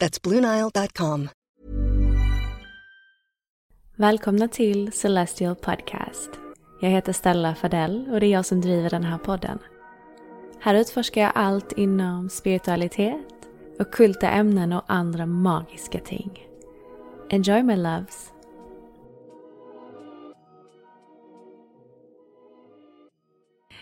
That's BlueNile.com. Välkomna till Celestial Podcast. Jag heter Stella Fadell och det är jag som driver den här podden. Här utforskar jag allt inom spiritualitet, ockulta ämnen och andra magiska ting. Enjoy my loves!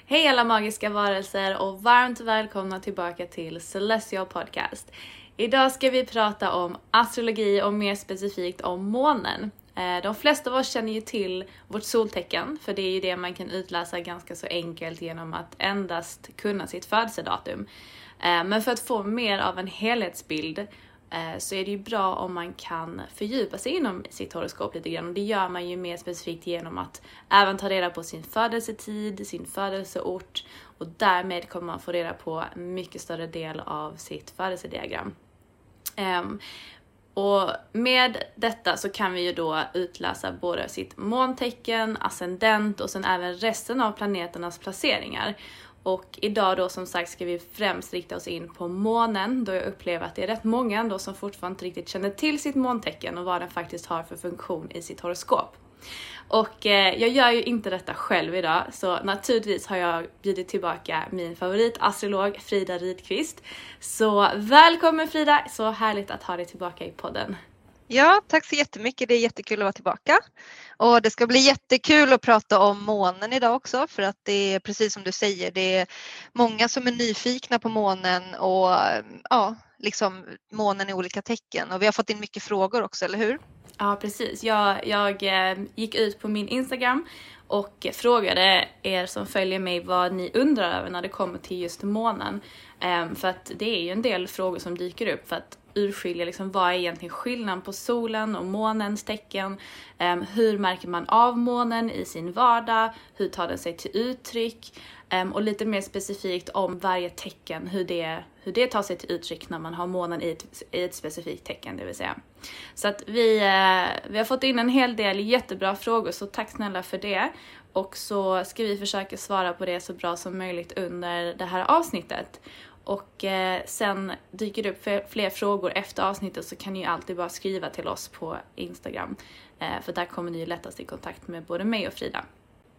Hej alla magiska varelser och varmt välkomna tillbaka till Celestial Podcast. Idag ska vi prata om astrologi och mer specifikt om månen. Eh, de flesta av oss känner ju till vårt soltecken, för det är ju det man kan utläsa ganska så enkelt genom att endast kunna sitt födelsedatum. Eh, men för att få mer av en helhetsbild eh, så är det ju bra om man kan fördjupa sig inom sitt horoskop lite grann och det gör man ju mer specifikt genom att även ta reda på sin födelsetid, sin födelseort och därmed kommer man få reda på mycket större del av sitt födelsediagram. Um, och med detta så kan vi ju då utläsa både sitt måntecken, ascendent och sen även resten av planeternas placeringar. Och idag då som sagt ska vi främst rikta oss in på månen då jag upplever att det är rätt många ändå som fortfarande inte riktigt känner till sitt måntecken och vad den faktiskt har för funktion i sitt horoskop. Och eh, jag gör ju inte detta själv idag, så naturligtvis har jag bjudit tillbaka min favoritastrolog Frida Rydqvist. Så välkommen Frida! Så härligt att ha dig tillbaka i podden. Ja, tack så jättemycket. Det är jättekul att vara tillbaka. Och det ska bli jättekul att prata om månen idag också för att det är precis som du säger, det är många som är nyfikna på månen och ja, liksom månen i olika tecken. Och vi har fått in mycket frågor också, eller hur? Ja, precis. Jag, jag eh, gick ut på min Instagram och frågade er som följer mig vad ni undrar över när det kommer till just månen. Ehm, för att det är ju en del frågor som dyker upp för att urskilja liksom vad är egentligen skillnaden på solen och månens tecken? Ehm, hur märker man av månen i sin vardag? Hur tar den sig till uttryck? Ehm, och lite mer specifikt om varje tecken, hur det, hur det tar sig till uttryck när man har månen i ett, i ett specifikt tecken, det vill säga. Så att vi, eh, vi har fått in en hel del jättebra frågor, så tack snälla för det. Och så ska vi försöka svara på det så bra som möjligt under det här avsnittet. Och eh, sen dyker det upp fler frågor efter avsnittet så kan ni ju alltid bara skriva till oss på Instagram. Eh, för där kommer ni ju lättast i kontakt med både mig och Frida.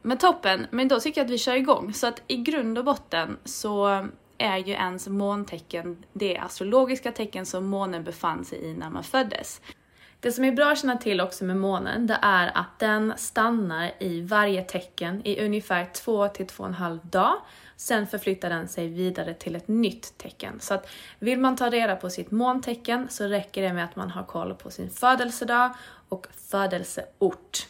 Men toppen, men då tycker jag att vi kör igång. Så att i grund och botten så är ju ens måntecken det astrologiska tecken som månen befann sig i när man föddes. Det som är bra att känna till också med månen, det är att den stannar i varje tecken i ungefär 2 till 2,5 dag. Sen förflyttar den sig vidare till ett nytt tecken. Så att vill man ta reda på sitt måntecken så räcker det med att man har koll på sin födelsedag och födelseort.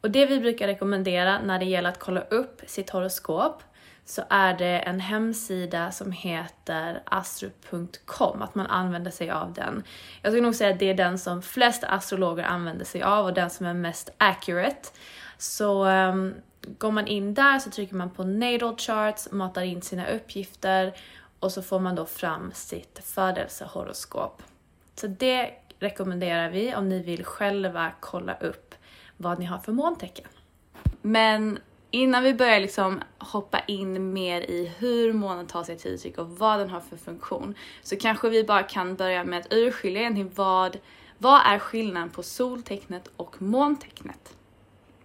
Och det vi brukar rekommendera när det gäller att kolla upp sitt horoskop så är det en hemsida som heter astro.com, att man använder sig av den. Jag skulle nog säga att det är den som flest astrologer använder sig av och den som är mest accurate. Så um, går man in där så trycker man på natal charts, matar in sina uppgifter och så får man då fram sitt födelsehoroskop. Så det rekommenderar vi om ni vill själva kolla upp vad ni har för måntecken. Men innan vi börjar liksom hoppa in mer i hur månen tar sig till uttryck och vad den har för funktion så kanske vi bara kan börja med att urskilja egentligen vad, vad är skillnaden på soltecknet och måntecknet?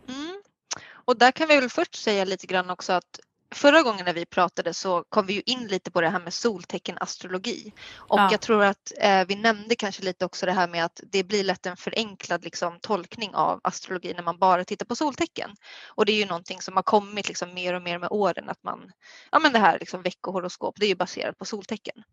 Mm. Och där kan vi väl först säga lite grann också att förra gången när vi pratade så kom vi ju in lite på det här med solteckenastrologi och Ja. jag tror att eh, vi nämnde kanske lite också det här med att det blir lätt en förenklad liksom, tolkning av astrologi när man bara tittar på soltecken. Och det är ju någonting som har kommit liksom, mer och mer med åren att man, ja men det här liksom, veckohoroskop, det är ju baserat på soltecken.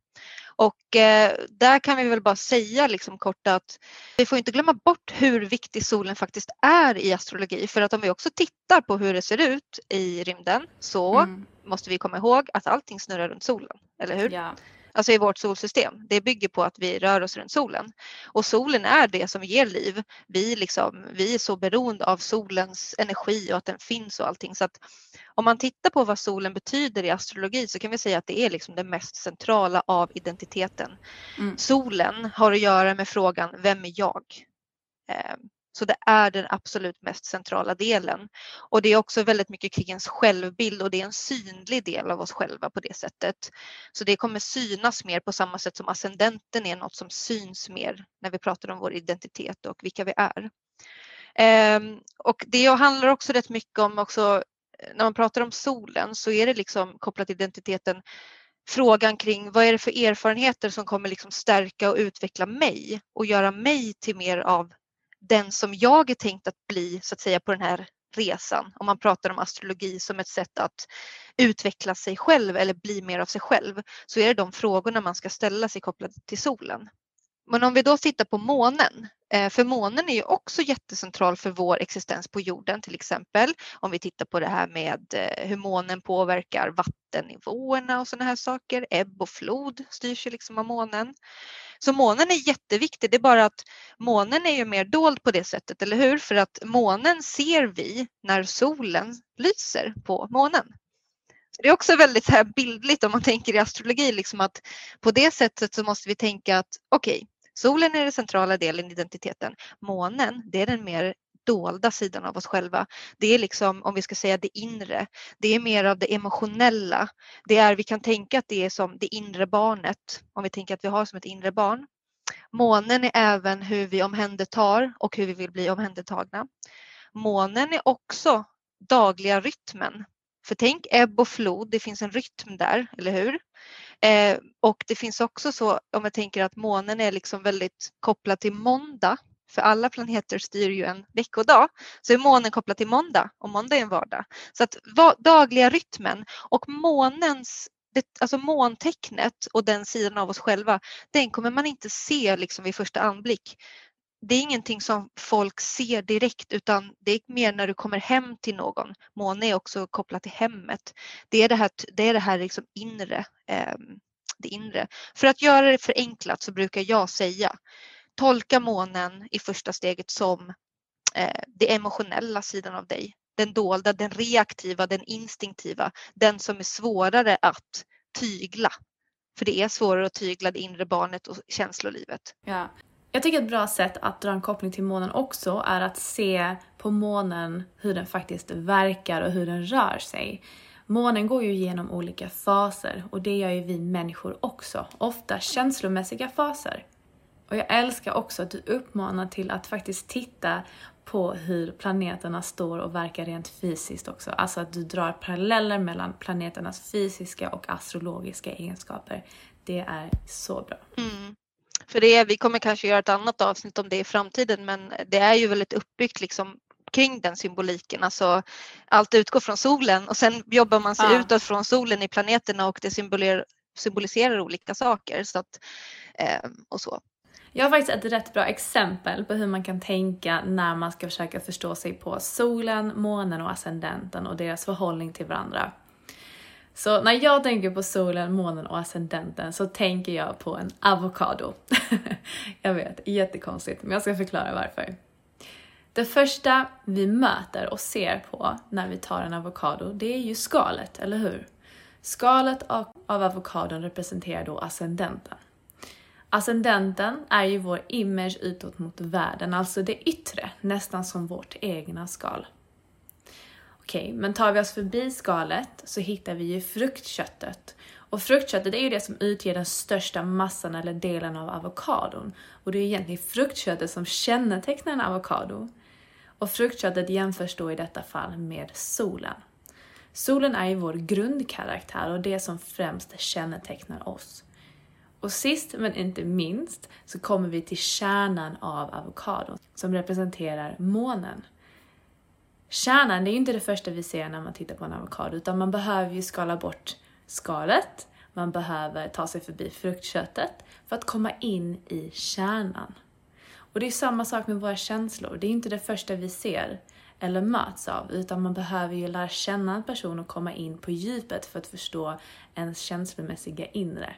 Och eh, där kan vi väl bara säga liksom kort att vi får inte glömma bort hur viktig solen faktiskt är i astrologi för att om vi också tittar på hur det ser ut i rymden så Mm. Måste vi komma ihåg att allting snurrar runt solen, eller hur? Ja. Alltså i vårt solsystem. Det bygger på att vi rör oss runt solen. Och solen är det som ger liv. Vi, liksom, vi är så beroende av solens energi och att den finns och allting. Så att om man tittar på vad solen betyder i astrologi så kan vi säga att det är liksom det mest centrala av identiteten. Mm. Solen har att göra med frågan Vem är jag? Så det är den absolut mest centrala delen. Och det är också väldigt mycket kring ens självbild och det är en synlig del av oss själva på det sättet. Så det kommer synas mer på samma sätt som ascendenten är något som syns mer när vi pratar om vår identitet och vilka vi är. Ehm, och det handlar också rätt mycket om också eh, när man pratar om solen så är det liksom kopplat till identiteten frågan kring vad är det för erfarenheter som kommer liksom stärka och utveckla mig och göra mig till mer av den som jag är tänkt att bli så att säga på den här resan. Om man pratar om astrologi som ett sätt att utveckla sig själv eller bli mer av sig själv så är det de frågorna man ska ställa sig kopplade till solen. Men om vi då tittar på månen, eh, för månen är ju också jättecentral för vår existens på jorden till exempel. Om vi tittar på det här med eh, hur månen påverkar vattennivåerna och sådana här saker. Ebb och flod styrs ju liksom av månen. Så månen är jätteviktig, det är bara att månen är ju mer dold på det sättet, eller hur? För att månen ser vi när solen lyser på månen. Det är också väldigt så här bildligt om man tänker i astrologi, liksom att på det sättet så måste vi tänka att okej, solen är den centrala delen i identiteten. Månen, det är den mer dolda sidan av oss själva. Det är liksom, om vi ska säga det inre, det är mer av det emotionella. Det är, vi kan tänka att det är som det inre barnet, om vi tänker att vi har som ett inre barn. Månen är även hur vi omhändertar och hur vi vill bli omhändertagna. Månen är också dagliga rytmen. För tänk ebb och flod, det finns en rytm där, eller hur? Eh, och det finns också så, om jag tänker att månen är liksom väldigt kopplad till måndag, för alla planeter styr ju en veckodag, så är månen kopplad till måndag och måndag är en vardag. Så att va, dagliga rytmen och månens det, alltså måntecknet och den sidan av oss själva, den kommer man inte se liksom vid första anblick. Det är ingenting som folk ser direkt utan det är mer när du kommer hem till någon. Måne är också kopplat till hemmet. Det är det här, det är det här liksom inre, eh, det inre. För att göra det förenklat så brukar jag säga tolka månen i första steget som eh, det emotionella sidan av dig. Den dolda, den reaktiva, den instinktiva, den som är svårare att tygla. För det är svårare att tygla det inre barnet och känslolivet. Ja. Jag tycker ett bra sätt att dra en koppling till månen också är att se på månen hur den faktiskt verkar och hur den rör sig. Månen går ju igenom olika faser och det gör ju vi människor också, ofta känslomässiga faser. Och jag älskar också att du uppmanar till att faktiskt titta på hur planeterna står och verkar rent fysiskt också. Alltså att du drar paralleller mellan planeternas fysiska och astrologiska egenskaper. Det är så bra. Mm. För det är, vi kommer kanske göra ett annat avsnitt om det i framtiden men det är ju väldigt uppbyggt liksom kring den symboliken. Alltså, allt utgår från solen och sen jobbar man sig Ja. utåt från solen i planeterna och det symboliserar, symboliserar olika saker. Så att, eh, och så. Jag har faktiskt ett rätt bra exempel på hur man kan tänka när man ska försöka förstå sig på solen, månen och ascendenten och deras förhållning till varandra. Så när jag tänker på solen, månen och ascendenten så tänker jag på en avokado. jag vet, jättekonstigt, men jag ska förklara varför. Det första vi möter och ser på när vi tar en avokado, det är ju skalet, eller hur? Skalet av, av avokadon representerar då ascendenten. Ascendenten är ju vår image utåt mot världen, alltså det yttre, nästan som vårt egna skal. Okej, men tar vi oss förbi skalet så hittar vi ju fruktköttet. Och fruktköttet är ju det som utgör den största massan eller delen av avokadon. Och det är egentligen fruktköttet som kännetecknar en avokado. Och fruktköttet jämförs då i detta fall med solen. Solen är ju vår grundkaraktär och det som främst kännetecknar oss. Och sist men inte minst så kommer vi till kärnan av avokadon som representerar månen. Kärnan, det är ju inte det första vi ser när man tittar på en avokado utan man behöver ju skala bort skalet, man behöver ta sig förbi fruktköttet för att komma in i kärnan. Och det är samma sak med våra känslor, det är inte det första vi ser eller möts av, utan man behöver ju lära känna en person och komma in på djupet för att förstå ens känslomässiga inre.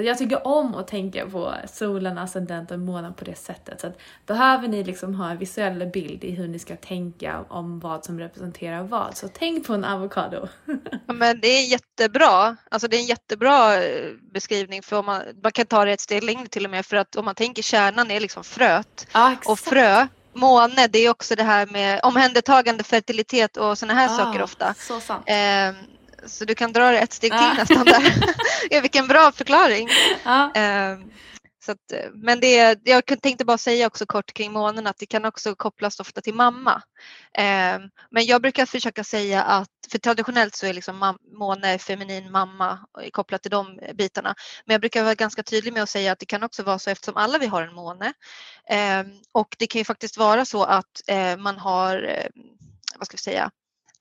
Så jag tycker om att tänka på solen, ascendent och månen på det sättet. Så att behöver ni liksom ha en visuell bild i hur ni ska tänka om vad som representerar vad, så tänk på en avokado. Ja, men det är jättebra. Alltså det är en jättebra eh, beskrivning för om man, man kan ta det ett steg längre till och med för att om man tänker kärnan är liksom fröet Ja, och frö Måne, det är också det här med omhändertagande, fertilitet och sådana här Ah, saker ofta. Så sant. Eh, så du kan dra det ett steg till Ah. nästan där. ja, vilken bra förklaring. Ja. Eh, så att, men det, jag tänkte bara säga också kort kring månen att det kan också kopplas ofta till mamma. Eh, men jag brukar försöka säga att, för traditionellt så är liksom måne feminin mamma kopplat till de bitarna. Men jag brukar vara ganska tydlig med att säga att det kan också vara så eftersom alla vi har en måne. Eh, och det kan ju faktiskt vara så att eh, man har, eh, vad ska vi säga,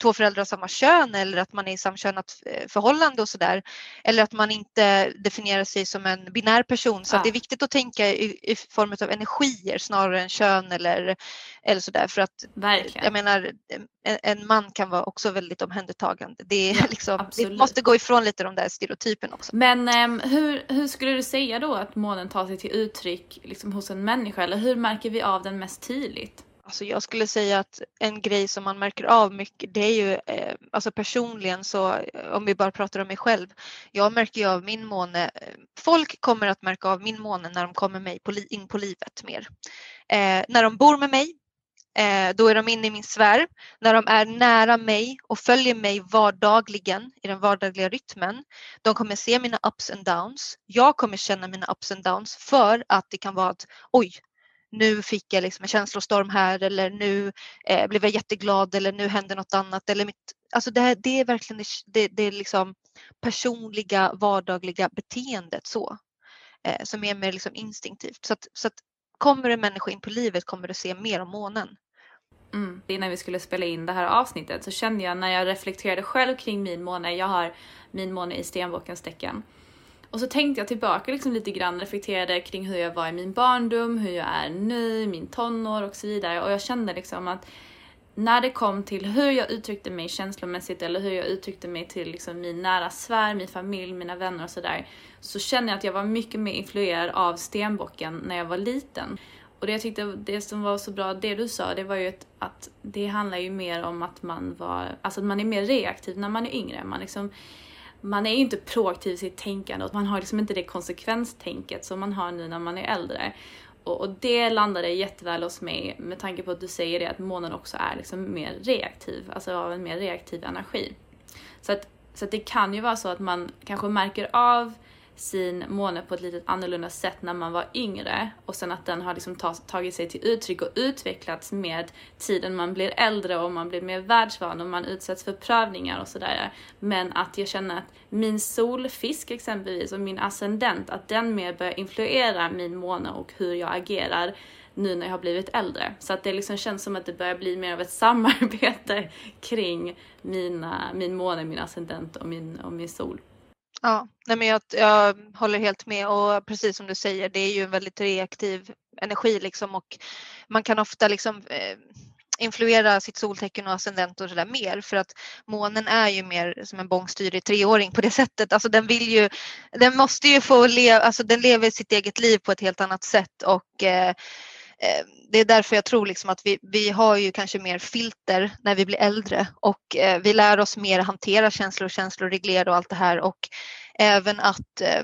två föräldrar av samma kön eller att man är i samkönat eh, förhållande och sådär. Eller att man inte definierar sig som en binär person. Så Ja. det är viktigt att tänka i, i form av energier snarare än kön eller, eller sådär. För att Verkligen. jag menar, en, en man kan vara också väldigt omhändertagande. Det, är Ja, liksom, vi måste gå ifrån lite de där stereotypen också. Men ehm, hur, hur skulle du säga då att månen tar sig till uttryck liksom, hos en människa? Eller hur märker vi av den mest tydligt? Alltså jag skulle säga att en grej som man märker av mycket det är ju eh, alltså personligen så eh, om vi bara pratar om mig själv. Jag märker ju av min måne. Eh, folk kommer att märka av min måne när de kommer mig på, in på livet mer. Eh, när de bor med mig eh, då är de inne i min sfär. När de är nära mig och följer mig vardagligen i den vardagliga rytmen. De kommer se mina ups and downs. Jag kommer känna mina ups and downs för att det kan vara att oj, nu fick jag liksom en känslostorm här eller nu eh, blev jag jätteglad eller nu hände något annat. Eller mitt, alltså det, här, det är verkligen det, det, det är liksom personliga vardagliga beteendet så. Eh, som är mer liksom instinktivt. Så att, så att kommer en människa in på livet kommer du se mer om månen. Mm. Innan vi skulle spela in det här avsnittet så kände jag när jag reflekterade själv kring min måne, jag har min måne i stenbockens tecken. Och så tänkte jag tillbaka liksom lite grann, reflekterade kring hur jag var i min barndom, hur jag är nu, min tonår och så vidare. Och jag kände liksom att när det kom till hur jag uttryckte mig känslomässigt eller hur jag uttryckte mig till liksom min nära sfär, min familj, mina vänner och sådär. Så kände jag att jag var mycket mer influerad av stenbocken när jag var liten. Och det jag tyckte, det som var så bra, det du sa, det var ju att, att det handlar ju mer om att man var, alltså att man är mer reaktiv när man är yngre. Man liksom, man är ju inte proaktiv i sitt tänkande och man har liksom inte det konsekvenstänket som man har nu när man är äldre. Och, och det landade jätteväl hos mig med tanke på att du säger det att månen också är liksom mer reaktiv, alltså av en mer reaktiv energi. Så att, så att det kan ju vara så att man kanske märker av sin måne på ett lite annorlunda sätt när man var yngre och sen att den har liksom tagit sig till uttryck och utvecklats med tiden man blir äldre och man blir mer världsvan och man utsätts för prövningar och sådär. Men att jag känner att min solfisk exempelvis och min ascendent, att den mer börjar influera min måne och hur jag agerar nu när jag har blivit äldre. Så att det liksom känns som att det börjar bli mer av ett samarbete kring mina, min måne, min ascendent och min, och min sol. Ja, nej men jag, jag håller helt med och precis som du säger, det är ju en väldigt reaktiv energi liksom och man kan ofta liksom eh, influera sitt soltecken och ascendent och sådär mer för att månen är ju mer som en bångstyrig treåring på det sättet. Alltså den vill ju, den måste ju få leva, alltså den lever sitt eget liv på ett helt annat sätt och eh, Ehm, det är därför jag tror liksom att vi, vi har ju kanske mer filter när vi blir äldre och eh, vi lär oss mer hantera känslor, känslor, reglera och allt det här och även att eh,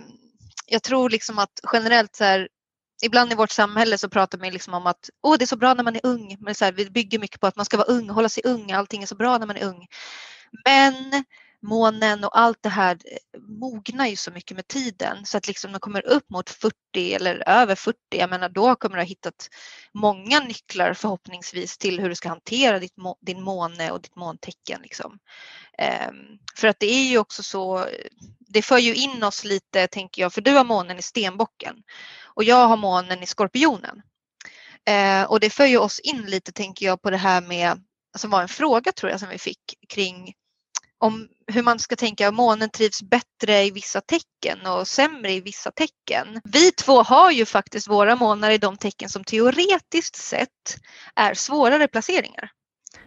jag tror liksom att generellt så här Ibland i vårt samhälle så pratar man liksom om att Åh, det är så bra när man är ung. Men så här, vi bygger mycket på att man ska vara ung, hålla sig ung, allting är så bra när man är ung. Men månen och allt det här eh, mognar ju så mycket med tiden så att liksom de kommer upp mot 40 eller över 40, jag menar då kommer du ha hittat många nycklar förhoppningsvis till hur du ska hantera ditt, din måne och ditt måntecken. Liksom. Ehm, för att det är ju också så, eh, det för ju in oss lite tänker jag, för du har månen i stenbocken och jag har månen i skorpionen. Ehm, och det för ju oss in lite tänker jag på det här med, som var en fråga tror jag som vi fick kring om hur man ska tänka, månen trivs bättre i vissa tecken och sämre i vissa tecken. Vi två har ju faktiskt våra månar i de tecken som teoretiskt sett är svårare placeringar.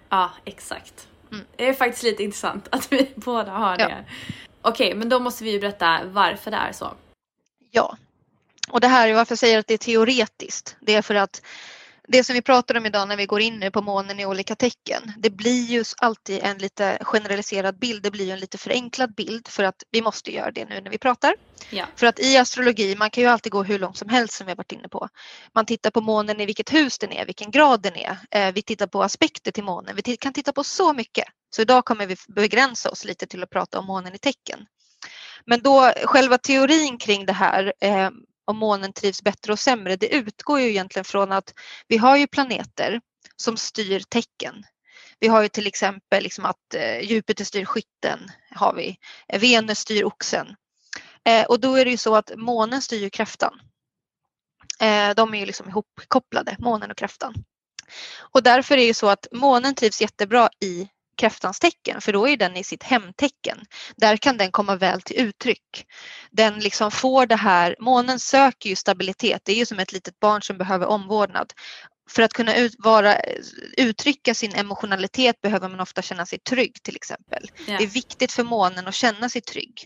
Ja, exakt. Mm. Det är faktiskt lite intressant att vi båda har det. Ja. Okej, men då måste vi ju berätta varför det är så. Ja, och det här är varför jag säger att det är teoretiskt. Det är för att det som vi pratar om idag när vi går in på månen i olika tecken, det blir ju alltid en lite generaliserad bild. Det blir ju en lite förenklad bild för att vi måste göra det nu när vi pratar. Ja. För att i astrologi, man kan ju alltid gå hur långt som helst som vi har varit inne på. Man tittar på månen i vilket hus den är, vilken grad den är. Eh, vi tittar på aspekter till månen. Vi kan titta på så mycket. Så idag kommer vi begränsa oss lite till att prata om månen i tecken. Men då själva teorin kring det här eh, om månen trivs bättre och sämre, det utgår ju egentligen från att vi har ju planeter som styr tecken. Vi har ju till exempel liksom att eh, Jupiter styr skytten, har vi. Venus styr oxen. Eh, och då är det ju så att månen styr ju kräftan. Eh, de är ju liksom ihopkopplade, månen och kräftan. Och därför är det ju så att månen trivs jättebra i kräftans tecken för då är den i sitt hemtecken. Där kan den komma väl till uttryck. Den liksom får det här, månen söker ju stabilitet, det är ju som ett litet barn som behöver omvårdnad. För att kunna ut, vara, uttrycka sin emotionalitet behöver man ofta känna sig trygg till exempel. Yeah. Det är viktigt för månen att känna sig trygg.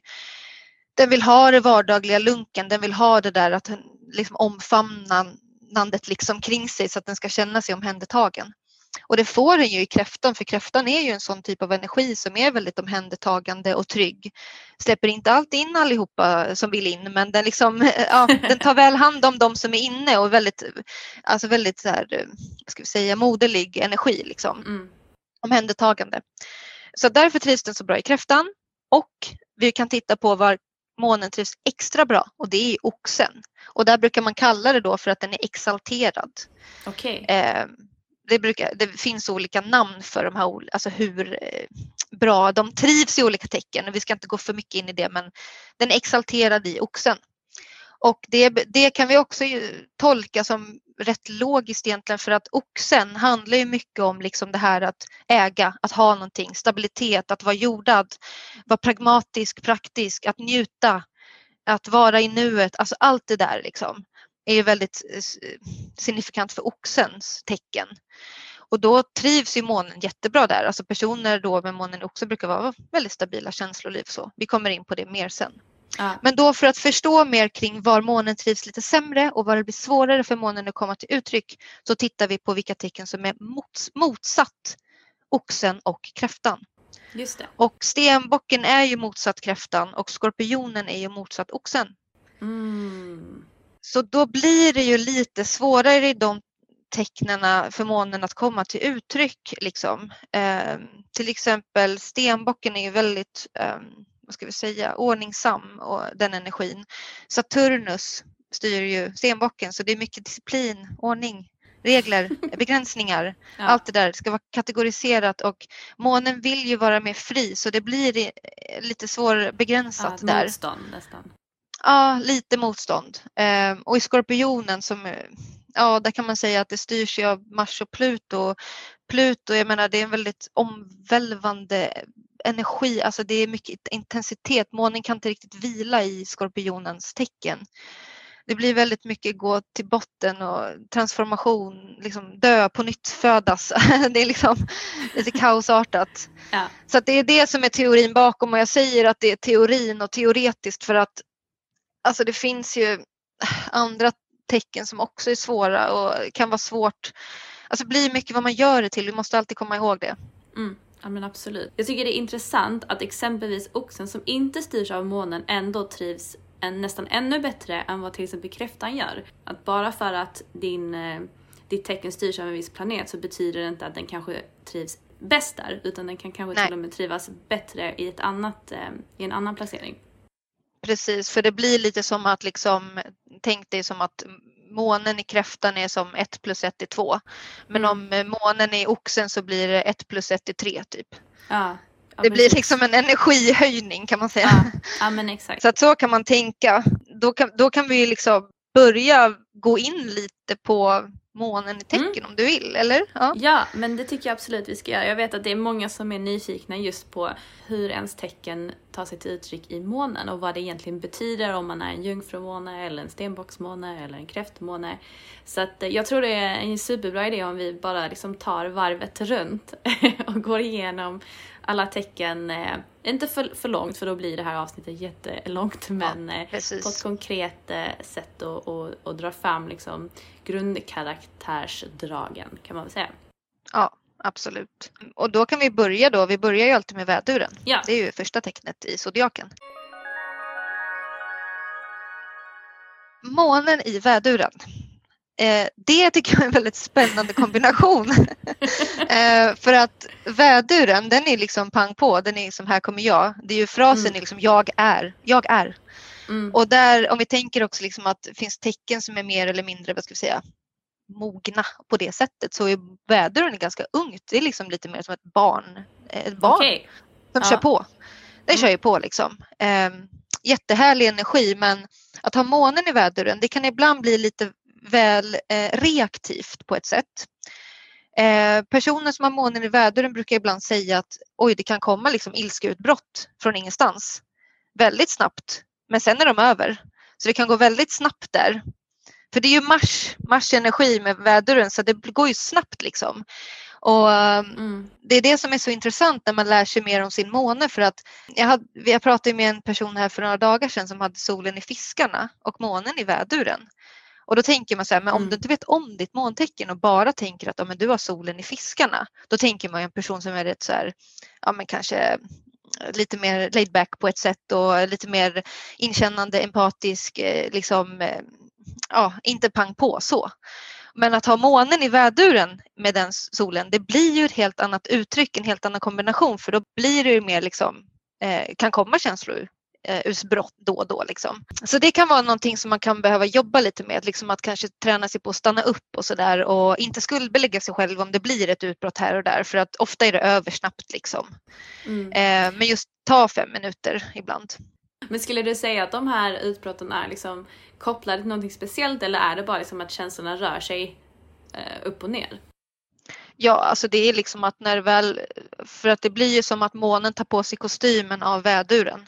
Den vill ha det vardagliga lunken, den vill ha det där att liksom omfamnandet liksom kring sig så att den ska känna sig omhändertagen. Och det får den ju i kräftan för kräftan är ju en sån typ av energi som är väldigt omhändertagande och trygg. Släpper inte alltid in allihopa som vill in men den, liksom, ja, den tar väl hand om de som är inne och väldigt, alltså väldigt så här, ska vi säga, moderlig energi. Liksom. Mm. Omhändertagande. Så därför trivs den så bra i kräftan och vi kan titta på var månen trivs extra bra och det är i oxen. Och där brukar man kalla det då för att den är exalterad. Okay. Eh, det, brukar, det finns olika namn för de här, alltså hur eh, bra de trivs i olika tecken. Vi ska inte gå för mycket in i det men den är exalterad i oxen. Och det, det kan vi också tolka som rätt logiskt egentligen för att oxen handlar ju mycket om liksom det här att äga, att ha någonting, stabilitet, att vara jordad, vara pragmatisk, praktisk, att njuta, att vara i nuet, alltså allt det där liksom är ju väldigt eh, signifikant för oxens tecken. Och då trivs ju månen jättebra där. Alltså personer då med månen också brukar vara väldigt stabila känsloliv. Så. Vi kommer in på det mer sen. Ja. Men då för att förstå mer kring var månen trivs lite sämre och var det blir svårare för månen att komma till uttryck så tittar vi på vilka tecken som är mots motsatt oxen och kräftan. Just det. Och stenbocken är ju motsatt kräftan och skorpionen är ju motsatt oxen. Mm. Så då blir det ju lite svårare i de tecknena för månen att komma till uttryck. Liksom. Eh, till exempel stenbocken är ju väldigt eh, vad ska vi säga, ordningsam och den energin. Saturnus styr ju stenbocken så det är mycket disciplin, ordning, regler, begränsningar. Ja. Allt det där ska vara kategoriserat och månen vill ju vara mer fri så det blir lite svårbegränsat ja, där. Motstånd nästan. Ja, lite motstånd. Eh, och i Skorpionen som ja, där kan man säga att det styrs av Mars och Pluto. Pluto, jag menar det är en väldigt omvälvande energi, alltså det är mycket intensitet. Månen kan inte riktigt vila i Skorpionens tecken. Det blir väldigt mycket gå till botten och transformation, liksom dö på nytt födas. det är liksom lite kaosartat. Ja. Så det är det som är teorin bakom och jag säger att det är teorin och teoretiskt för att alltså det finns ju andra tecken som också är svåra och kan vara svårt. Alltså blir mycket vad man gör det till, vi måste alltid komma ihåg det. Mm. Ja men absolut. Jag tycker det är intressant att exempelvis oxen som inte styrs av månen ändå trivs en, nästan ännu bättre än vad till exempel kräftan gör. Att bara för att din, eh, ditt tecken styrs av en viss planet så betyder det inte att den kanske trivs bäst där utan den kan kanske Nej. till och med trivas bättre i, ett annat, eh, i en annan placering. Precis, för det blir lite som att liksom, tänk dig som att månen i kräftan är som 1 plus 1 är 2. Men Mm. om eh, månen är i oxen så blir det 1 plus 1 är 3 typ. Ja, ja, Det blir precis. liksom en energihöjning kan man säga. Ja, ja men exakt. Så att så kan man tänka. Då kan, då kan vi liksom börja gå in lite på månen i tecken om du vill, eller? Ja. Ja, men det tycker jag absolut vi ska göra. Jag vet att det är många som är nyfikna just på hur ens tecken tar sig till uttryck i månen och vad det egentligen betyder om man är en jungfrumåne eller en stenbocksmåne eller en kräftmåne. Så att eh, jag tror det är en superbra idé om vi bara liksom tar varvet runt och går igenom alla tecken. Eh, Inte för, för långt för då blir det här avsnittet jättelångt men eh, precis. på ett konkret eh, sätt och, och, och dra fram liksom grundkaraktärsdragen kan man väl säga. Ja, absolut. Och då kan vi börja då. Vi börjar ju alltid med väduren. Ja. Det är ju första tecknet i zodiaken. Månen i väduren. Eh, det tycker jag är en väldigt spännande kombination. eh, för att väduren, den är liksom pang på. Den är som här kommer jag. Det är ju frasen Mm. är liksom jag är. Jag är. Mm. Och där, om vi tänker också liksom att det finns tecken som är mer eller mindre, vad ska vi säga, mogna på det sättet så är väduren ganska ungt. Det är liksom lite mer som ett barn. Ett barn Okej. som Ja. kör på. Den Mm. kör ju på liksom. Um, jättehärlig energi men att ha månen i väduren det kan ibland bli lite väl eh, reaktivt på ett sätt. Eh, personer som har månen i väduren brukar ibland säga att oj det kan komma liksom ilskeutbrott från ingenstans väldigt snabbt men sen är de över. Så det kan gå väldigt snabbt där. För det är ju Mars, Mars energi med väduren så det går ju snabbt liksom. Och ehm, Mm. det är det som är så intressant när man lär sig mer om sin måne för att jag, hade, jag pratade med en person här för några dagar sedan som hade solen i fiskarna och månen i väduren. Och då tänker man så här, men om Mm. du inte vet om ditt måntecken och bara tänker att ja, men du har solen i fiskarna, då tänker man ju en person som är rätt så här, ja men kanske lite mer laid back på ett sätt och lite mer inkännande, empatisk, eh, liksom, eh, ja, inte pang på så. Men att ha månen i väduren med den solen, det blir ju ett helt annat uttryck, en helt annan kombination för då blir det ju mer liksom, eh, kan komma känslor eh, utbrott då och då. Liksom. Så det kan vara någonting som man kan behöva jobba lite med, liksom att kanske träna sig på att stanna upp och sådär och inte skuldbelägga sig själv om det blir ett utbrott här och där för att ofta är det över snabbt liksom. Mm. Eh, men just ta fem minuter ibland. Men skulle du säga att de här utbrotten är liksom kopplade till någonting speciellt eller är det bara liksom att känslorna rör sig eh, upp och ner? Ja, alltså det är liksom att när väl, för att det blir ju som att månen tar på sig kostymen av väduren.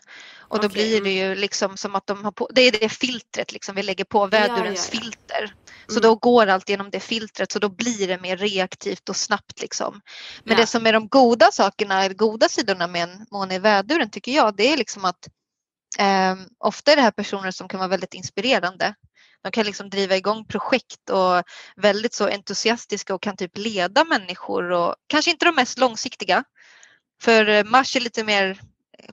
Och då Okej, blir det ju liksom som att de har på, det är det filtret liksom vi lägger på, vädurens ja, ja. filter. Så Mm. då går allt genom det filtret så då blir det mer reaktivt och snabbt liksom. Men Ja. det som är de goda sakerna, eller goda sidorna med en måne i väduren tycker jag, det är liksom att eh, ofta är det här personer som kan vara väldigt inspirerande. De kan liksom driva igång projekt och väldigt så entusiastiska och kan typ leda människor och kanske inte de mest långsiktiga. För eh, Mars är lite mer,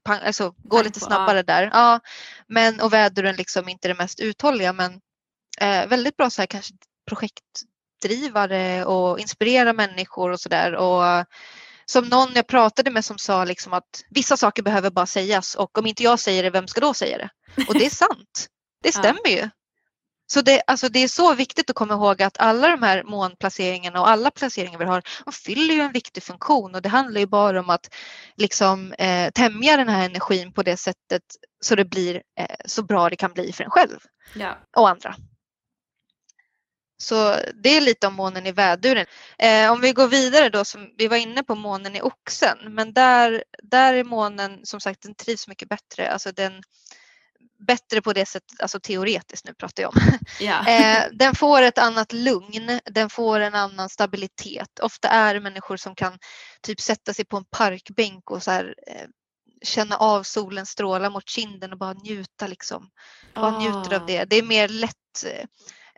alltså går Pang lite snabbare där. Ja, men och väduren liksom inte det mest uthålliga men eh, väldigt bra så här kanske projektdrivare och inspirera människor och sådär. Och som någon jag pratade med som sa liksom att vissa saker behöver bara sägas och om inte jag säger det, vem ska då säga det? Och det är sant. Det stämmer ju. Så det, alltså det är så viktigt att komma ihåg att alla de här månplaceringarna och alla placeringar vi har, de fyller ju en viktig funktion och det handlar ju bara om att liksom eh, tämja den här energin på det sättet så det blir eh, så bra det kan bli för en själv Ja. och andra. Så det är lite om månen i väduren. Eh, om vi går vidare då, som vi var inne på månen i oxen, men där, där är månen som sagt, den trivs mycket bättre. Alltså den bättre på det sättet, alltså teoretiskt nu pratar jag om. Ja. Eh, den får ett annat lugn, den får en annan stabilitet. Ofta är det människor som kan typ sätta sig på en parkbänk och så här, eh, känna av solens strålar mot kinden och bara njuta liksom. Bara njuter av det. Det är mer lätt, eh,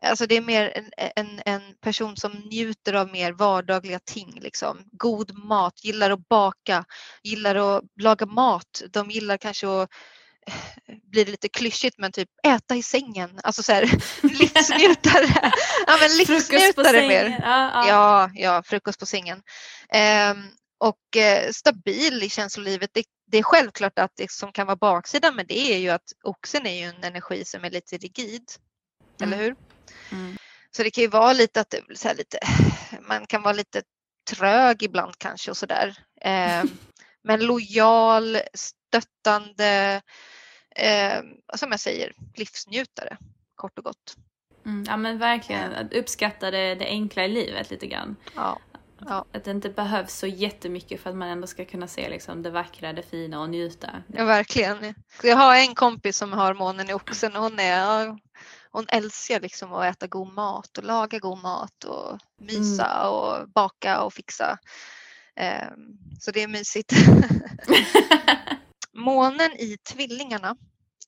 alltså det är mer en, en, en person som njuter av mer vardagliga ting liksom. God mat, gillar att baka, gillar att laga mat. De gillar kanske att blir det lite klyschigt men typ äta i sängen. Alltså så här livsnjutare. ja men livsnjutare mer. Ja, ja. Ja, ja, frukost på sängen. Ehm, och eh, stabil i känslolivet. Det, det, är självklart att det som kan vara baksidan med det är ju att oxen är ju en energi som är lite rigid. Mm. Eller hur? Mm. Så det kan ju vara lite att så här, lite, man kan vara lite trög ibland kanske och sådär. Eh, men lojal, stöttande, eh, som jag säger, livsnjutare kort och gott. Mm, ja men verkligen, att uppskatta det, det enkla i livet lite grann. Ja. Ja. Att det inte behövs så jättemycket för att man ändå ska kunna se liksom det vackra, det fina och njuta. Ja, verkligen. Jag har en kompis som har månen i oxen och hon, är, hon älskar liksom att äta god mat och laga god mat och mysa mm. och baka och fixa. Um, så det är mysigt. månen i tvillingarna,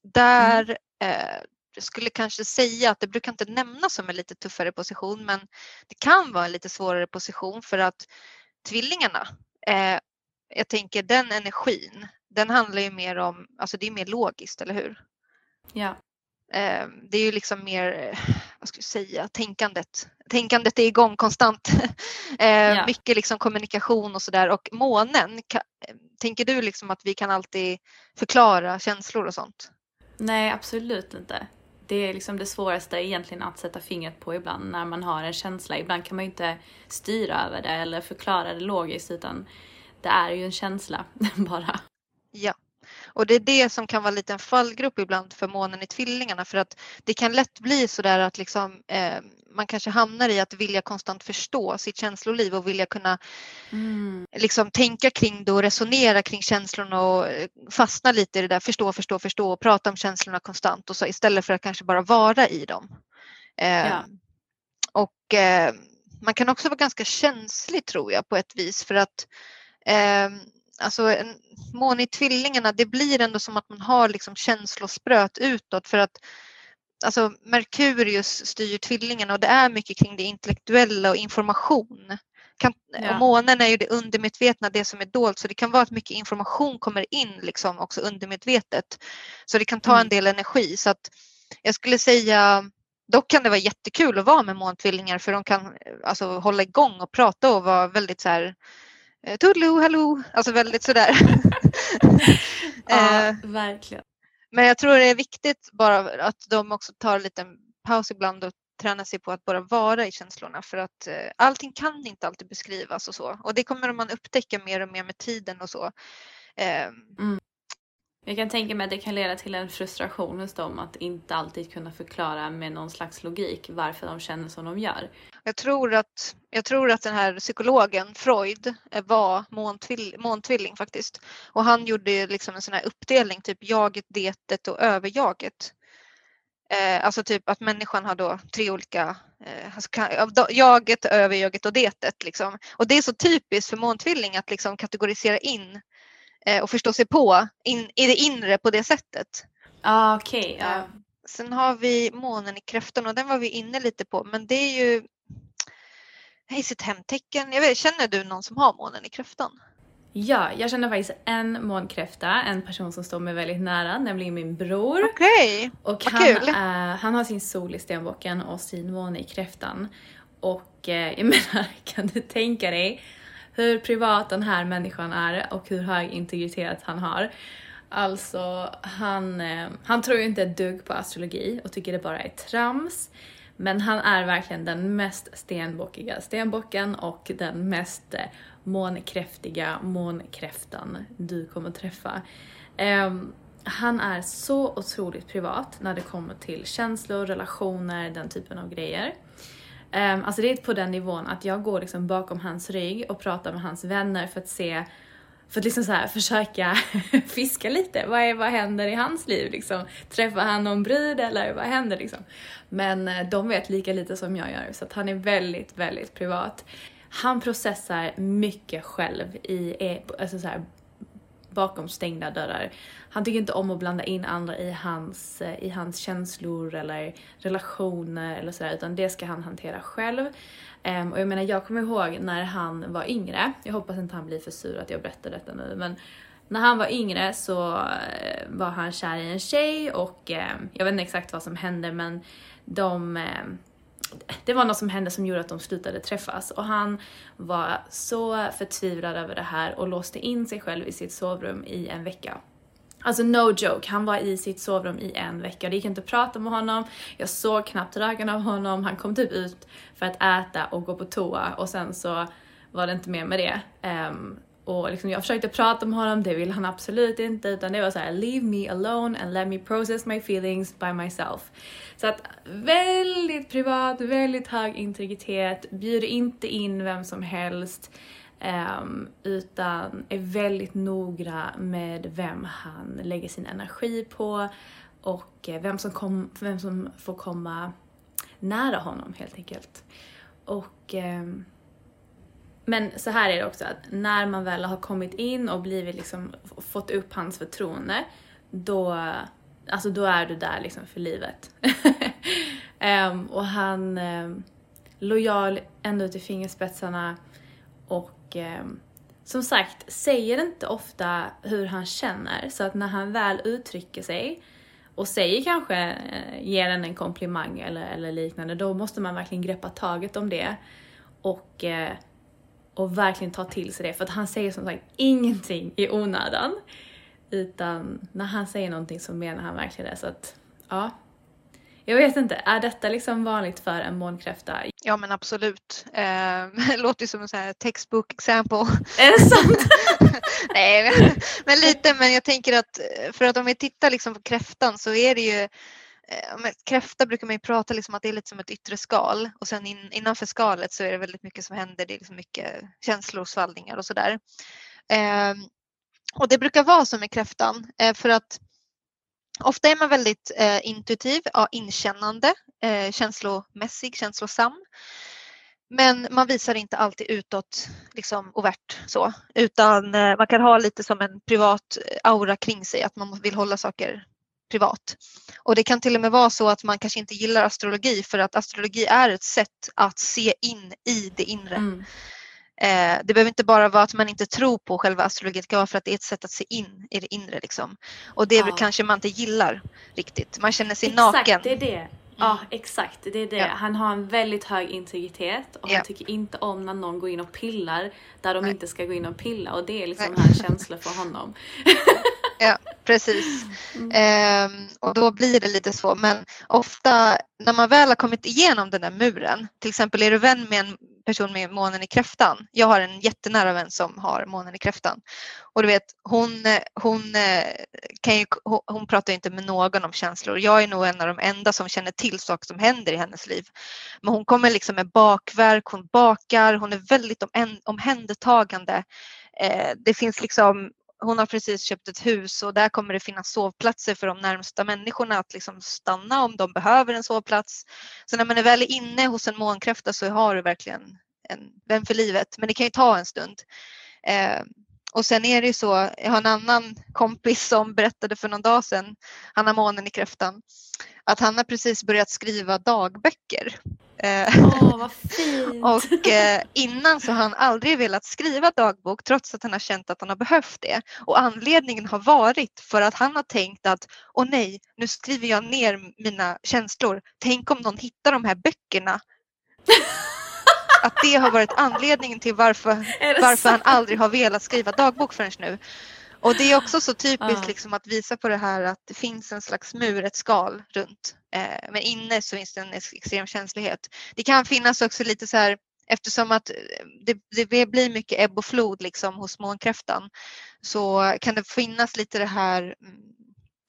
där mm. eh, skulle kanske säga att det brukar inte nämnas som en lite tuffare position men det kan vara en lite svårare position för att tvillingarna, eh, jag tänker den energin, den handlar ju mer om, alltså det är mer logiskt, eller hur? Ja. Eh, det är ju liksom mer, vad ska jag säga, tänkandet. Tänkandet är igång konstant. ja. Mycket liksom kommunikation och sådär och månen, tänker du liksom att vi kan alltid förklara känslor och sånt? Nej, absolut inte det är liksom det svåraste egentligen att sätta fingret på ibland när man har en känsla. Ibland kan man ju inte styra över det eller förklara det logiskt utan det är ju en känsla bara. Ja, och det är det som kan vara lite en fallgrop ibland för månen i tvillingarna för att det kan lätt bli så där att liksom, eh, man kanske hamnar i att vilja konstant förstå sitt känsloliv och vilja kunna mm. liksom tänka kring det och resonera kring känslorna och eh, fastna lite i det där förstå, förstå, förstå och prata om känslorna konstant och så istället för att kanske bara vara i dem. Eh, ja. Och eh, man kan också vara ganska känslig tror jag på ett vis för att eh, alltså en måne i tvillingarna, det blir ändå som att man har liksom känslospröt utåt för att alltså Merkurius styr tvillingarna och det är mycket kring det intellektuella och information. Kan, ja. Och månen är ju det undermedvetna, det som är dolt, så det kan vara att mycket information kommer in liksom också undermedvetet. Så det kan ta mm. en del energi. Så att jag skulle säga Dock kan det vara jättekul att vara med måntvillingar för de kan alltså, hålla igång och prata och vara väldigt så här Toodaloo, hallå, alltså väldigt sådär. ja, eh, verkligen. Men jag tror det är viktigt bara att de också tar en liten paus ibland och tränar sig på att bara vara i känslorna för att eh, allting kan inte alltid beskrivas och så och det kommer man upptäcka mer och mer med tiden och så. Eh, mm. Jag kan tänka mig att det kan leda till en frustration hos dem att inte alltid kunna förklara med någon slags logik varför de känner som de gör. Jag tror att, jag tror att den här psykologen Freud eh, var måntvill, måntvilling faktiskt. Och han gjorde liksom en sån här uppdelning, typ jaget, detet och överjaget. Eh, alltså typ att människan har då tre olika, eh, alltså jaget, överjaget och detet. Liksom. Och det är så typiskt för måntvilling att liksom kategorisera in eh, och förstå sig på in, i det inre på det sättet. Ah, okay, ja. Sen har vi månen i kräftan och den var vi inne lite på men det är ju i sitt hemtecken. Jag vet, känner du någon som har månen i kräftan? Ja, jag känner faktiskt en månkräfta, en person som står mig väldigt nära, nämligen min bror. Okej, okay. Och han, kul. Är, han har sin sol i stenbocken och sin måne i kräftan. Och eh, jag menar, kan du tänka dig hur privat den här människan är och hur hög integritet han har. Alltså, han, eh, han tror ju inte ett dugg på astrologi och tycker det bara är trams. Men han är verkligen den mest stenbockiga stenbocken och den mest eh, månkräftiga månkräftan du kommer träffa. Um, han är så otroligt privat när det kommer till känslor, relationer, den typen av grejer. Um, alltså det är på den nivån att jag går liksom bakom hans rygg och pratar med hans vänner för att se för att liksom så här, försöka fiska lite. Vad, är, vad händer i hans liv? Liksom? Träffar han någon brud eller vad händer? Liksom? Men eh, de vet lika lite som jag gör så att han är väldigt, väldigt privat. Han processar mycket själv i, e, alltså så här, bakom stängda dörrar. Han tycker inte om att blanda in andra i hans, eh, i hans känslor eller relationer eller sådär utan det ska han hantera själv. Um, och jag menar jag kommer ihåg när han var yngre, jag hoppas inte han blir för sur att jag berättar detta nu men när han var yngre så eh, var han kär i en tjej och um, jag vet inte exakt vad som hände men de um, det var något som hände som gjorde att de slutade träffas och han var så förtvivlad över det här och låste in sig själv i sitt sovrum i en vecka. Alltså no joke, han var i sitt sovrum i en vecka. Det gick inte att prata med honom, jag såg knappt röken av honom, han kom typ ut för att äta och gå på toa och sen så var det inte mer med det. Um, och liksom jag försökte prata med honom, det ville han absolut inte utan det var så här: leave me alone and let me process my feelings by myself. Så att väldigt privat, väldigt hög integritet, bjuder inte in vem som helst. Um, utan är väldigt noga med vem han lägger sin energi på och eh, vem som, kom, vem som får komma nära honom helt enkelt. Och um, men så här är det också att när man väl har kommit in och blivit liksom, fått upp hans förtroende, då, alltså då är du där liksom för livet. um, och han um, lojal ända ut i fingerspetsarna och um, som sagt, säger inte ofta hur han känner så att när han väl uttrycker sig och säger kanske, eh, ger en en komplimang eller, eller liknande, då måste man verkligen greppa taget om det och eh, och verkligen ta till sig det för att han säger som sagt ingenting i onödan. Utan när han säger någonting så menar han verkligen det så att ja. Jag vet inte, är detta liksom vanligt för en månkräfta? Ja men absolut. Eh, låter ju som en sån här textbook example. Är det sant? Nej men lite men jag tänker att för att om vi tittar liksom på kräftan så är det ju Eh, kräfta brukar man ju prata liksom att det är lite som ett yttre skal och sen in, innanför skalet så är det väldigt mycket som händer. Det är liksom mycket känslor, svallningar och sådär. Eh, och det brukar vara så med kräftan eh, för att ofta är man väldigt eh, intuitiv, ja, inkännande, eh, känslomässig, känslosam. Men man visar inte alltid utåt liksom overt så, utan eh, man kan ha lite som en privat eh, aura kring sig, att man vill hålla saker privat. Och det kan till och med vara så att man kanske inte gillar astrologi för att astrologi är ett sätt att se in i det inre. Mm. Eh, det behöver inte bara vara att man inte tror på själva astrologin, det kan vara för att det är ett sätt att se in i det inre. Liksom. Och det ja. kanske man inte gillar riktigt. Man känner sig Exakt, naken. det är det. Ja mm. exakt, det är det. Ja. Han har en väldigt hög integritet och han tycker inte om när någon går in och pillar där de Nej. inte ska gå in och pilla och det är liksom hans känsla för honom. Ja, precis. Mm. Ehm, och då blir det lite så. Men ofta när man väl har kommit igenom den där muren, till exempel är du vän med en person med månen i kräftan. Jag har en jättenära vän som har månen i kräftan. Och du vet, hon, hon, eh, kan ju, hon pratar inte med någon om känslor. Jag är nog en av de enda som känner till saker som händer i hennes liv. Men hon kommer liksom med bakverk, hon bakar, hon är väldigt om, omhändertagande. Eh, det finns liksom hon har precis köpt ett hus och där kommer det finnas sovplatser för de närmsta människorna att liksom stanna om de behöver en sovplats. Så när man är väl inne hos en månkräfta så har du verkligen en vän för livet. Men det kan ju ta en stund. Eh, och sen är det ju så, jag har en annan kompis som berättade för någon dag sedan, han har månen i kräftan, att han har precis börjat skriva dagböcker. Oh, vad fint. och eh, innan så har han aldrig velat skriva dagbok trots att han har känt att han har behövt det. Och anledningen har varit för att han har tänkt att åh nej, nu skriver jag ner mina känslor. Tänk om någon hittar de här böckerna. att det har varit anledningen till varför, varför han aldrig har velat skriva dagbok förrän nu. Och det är också så typiskt liksom, att visa på det här att det finns en slags mur, ett skal runt. Eh, men inne så finns det en extrem känslighet. Det kan finnas också lite så här eftersom att eh, det, det blir mycket ebb och flod liksom hos månkräftan så kan det finnas lite det här mm,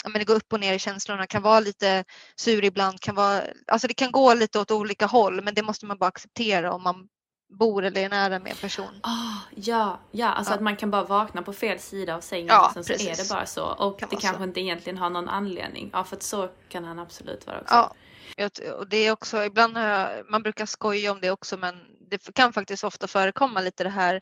ja, men det går upp och ner i känslorna, kan vara lite sur ibland, kan vara, alltså det kan gå lite åt olika håll men det måste man bara acceptera om man bor eller är nära med en person. Oh, ja, ja, alltså ja. att man kan bara vakna på fel sida av sängen ja, och sen så är det bara så. Och kan det kanske så. inte egentligen har någon anledning. Ja, för att så kan han absolut vara också. Ja, och det är också, ibland jag, man brukar skoja om det också men det kan faktiskt ofta förekomma lite det här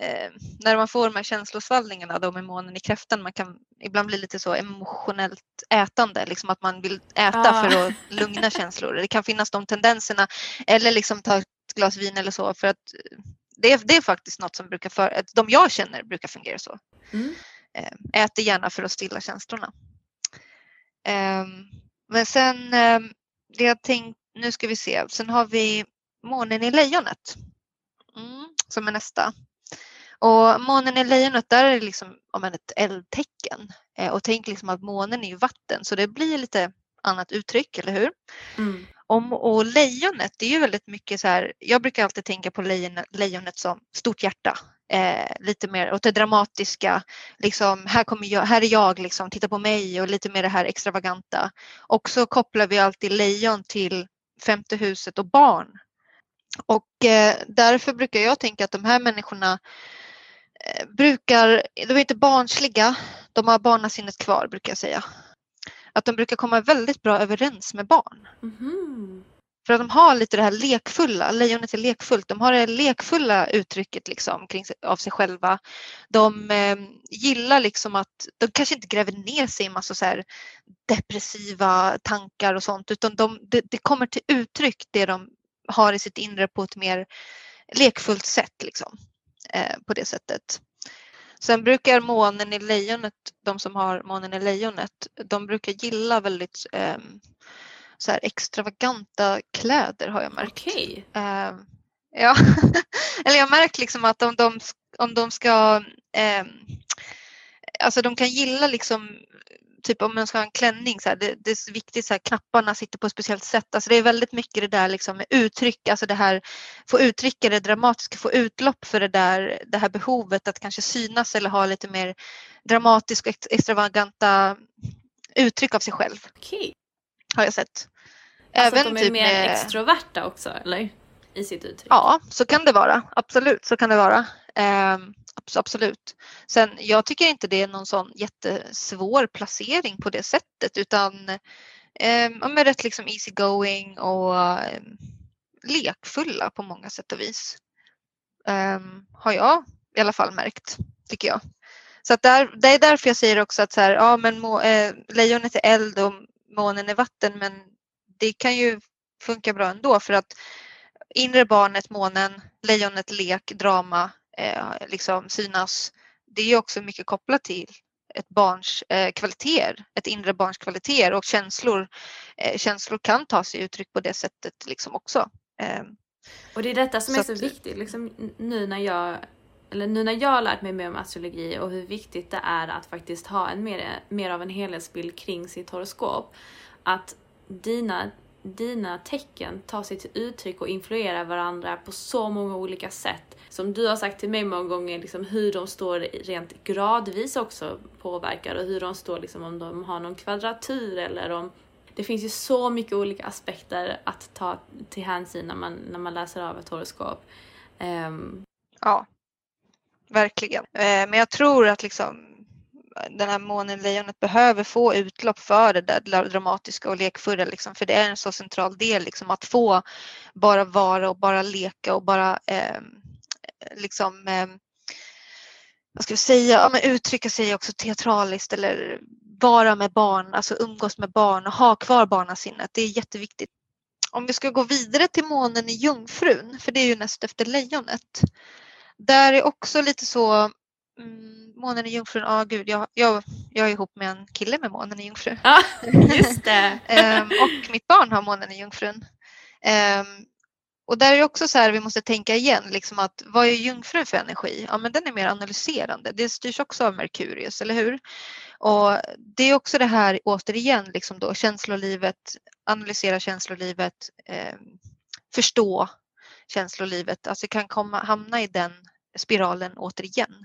eh, när man får de här känslosvallningarna då med månen i kräftan, man kan ibland bli lite så emotionellt ätande, liksom att man vill äta ah. för att lugna känslor. Det kan finnas de tendenserna eller liksom ta glas vin eller så för att eh, det är, det är faktiskt något som brukar, för, de jag känner brukar fungera så. Mm. Eh, äter gärna för att stilla känslorna. Ehm, men sen ehm, det jag tänkt nu ska vi se, sen har vi månen i lejonet mm, som är nästa. Och månen i lejonet, där är det liksom om ett eldtecken. Eh, och tänk liksom att månen är ju vatten så det blir lite annat uttryck, eller hur? Mm. Om, och lejonet, det är ju väldigt mycket så här, jag brukar alltid tänka på lejonet, lejonet som stort hjärta. Eh, lite mer åt det dramatiska, liksom, här, kommer jag, här är jag, liksom, titta på mig och lite mer det här extravaganta. Och så kopplar vi alltid lejon till femte huset och barn. Och eh, därför brukar jag tänka att de här människorna brukar, de är inte barnsliga, de har barnasinnet kvar brukar jag säga. Att de brukar komma väldigt bra överens med barn. Mm. För att de har lite det här lekfulla, lejonet är lekfullt, de har det lekfulla uttrycket liksom kring, av sig själva. De eh, gillar liksom att, de kanske inte gräver ner sig i massa så här depressiva tankar och sånt utan de, det, det kommer till uttryck det de har i sitt inre på ett mer lekfullt sätt liksom, eh, på det sättet. Sen brukar månen i lejonet, de som har månen i lejonet, de brukar gilla väldigt eh, så här extravaganta kläder har jag märkt. Okay. Eh, ja, eller jag har märkt liksom att om de, om de ska eh, Alltså de kan gilla liksom typ om man ska ha en klänning, så här, det, det, är viktigt att knapparna sitter på ett speciellt sätt. Alltså det är väldigt mycket det där liksom med uttryck, alltså det här få uttrycka det dramatiska, få utlopp för det där, det här behovet att kanske synas eller ha lite mer dramatiska och extravaganta uttryck av sig själv. Okej. Har jag sett. Alltså Även att de är typ mer med... extroverta också eller? I sitt uttryck? Ja, så kan det vara. Absolut, så kan det vara. Eh, absolut. Sen jag tycker inte det är någon sån jättesvår placering på det sättet utan eh, med rätt liksom easy going och eh, lekfulla på många sätt och vis. Eh, har jag i alla fall märkt, tycker jag. Så att där, det är därför jag säger också att så här, ja, men må, eh, lejonet är eld och månen är vatten men det kan ju funka bra ändå för att inre barnet, månen, lejonet, lek, drama, eh, liksom synas. Det är också mycket kopplat till ett barns eh, kvaliteter, ett inre barns kvaliteter och känslor. Eh, känslor kan ta sig uttryck på det sättet liksom också. Eh, och det är detta som så är så att, viktigt liksom, nu när jag eller nu när jag har lärt mig mer om astrologi och hur viktigt det är att faktiskt ha en mer, mer av en helhetsbild kring sitt horoskop. Att dina dina tecken tar sig till uttryck och influerar varandra på så många olika sätt. Som du har sagt till mig många gånger, liksom hur de står rent gradvis också påverkar och hur de står liksom om de har någon kvadratur eller om det finns ju så mycket olika aspekter att ta till hänsyn när man, när man läser av ett horoskop. Um... Ja, verkligen. Eh, men jag tror att liksom den här månen lejonet behöver få utlopp för det där dramatiska och lekfulla liksom, för det är en så central del liksom att få bara vara och bara leka och bara eh, liksom eh, vad ska vi säga, ja, men uttrycka sig också teatraliskt eller vara med barn, alltså umgås med barn och ha kvar barnasinnet. Det är jätteviktigt. Om vi ska gå vidare till månen i jungfrun, för det är ju näst efter lejonet. Där är också lite så Mm, månen i Jungfrun, ja ah, gud, jag, jag, jag är ihop med en kille med månen i Jungfrun. Ja, just det. ehm, och mitt barn har månen i Jungfrun. Ehm, och där är det också så här, vi måste tänka igen, liksom att vad är Jungfrun för energi? Ja, men den är mer analyserande. Det styrs också av Merkurius, eller hur? Och det är också det här återigen, liksom då, känslolivet, analysera känslolivet, eh, förstå känslolivet. Alltså kan komma, hamna i den spiralen återigen.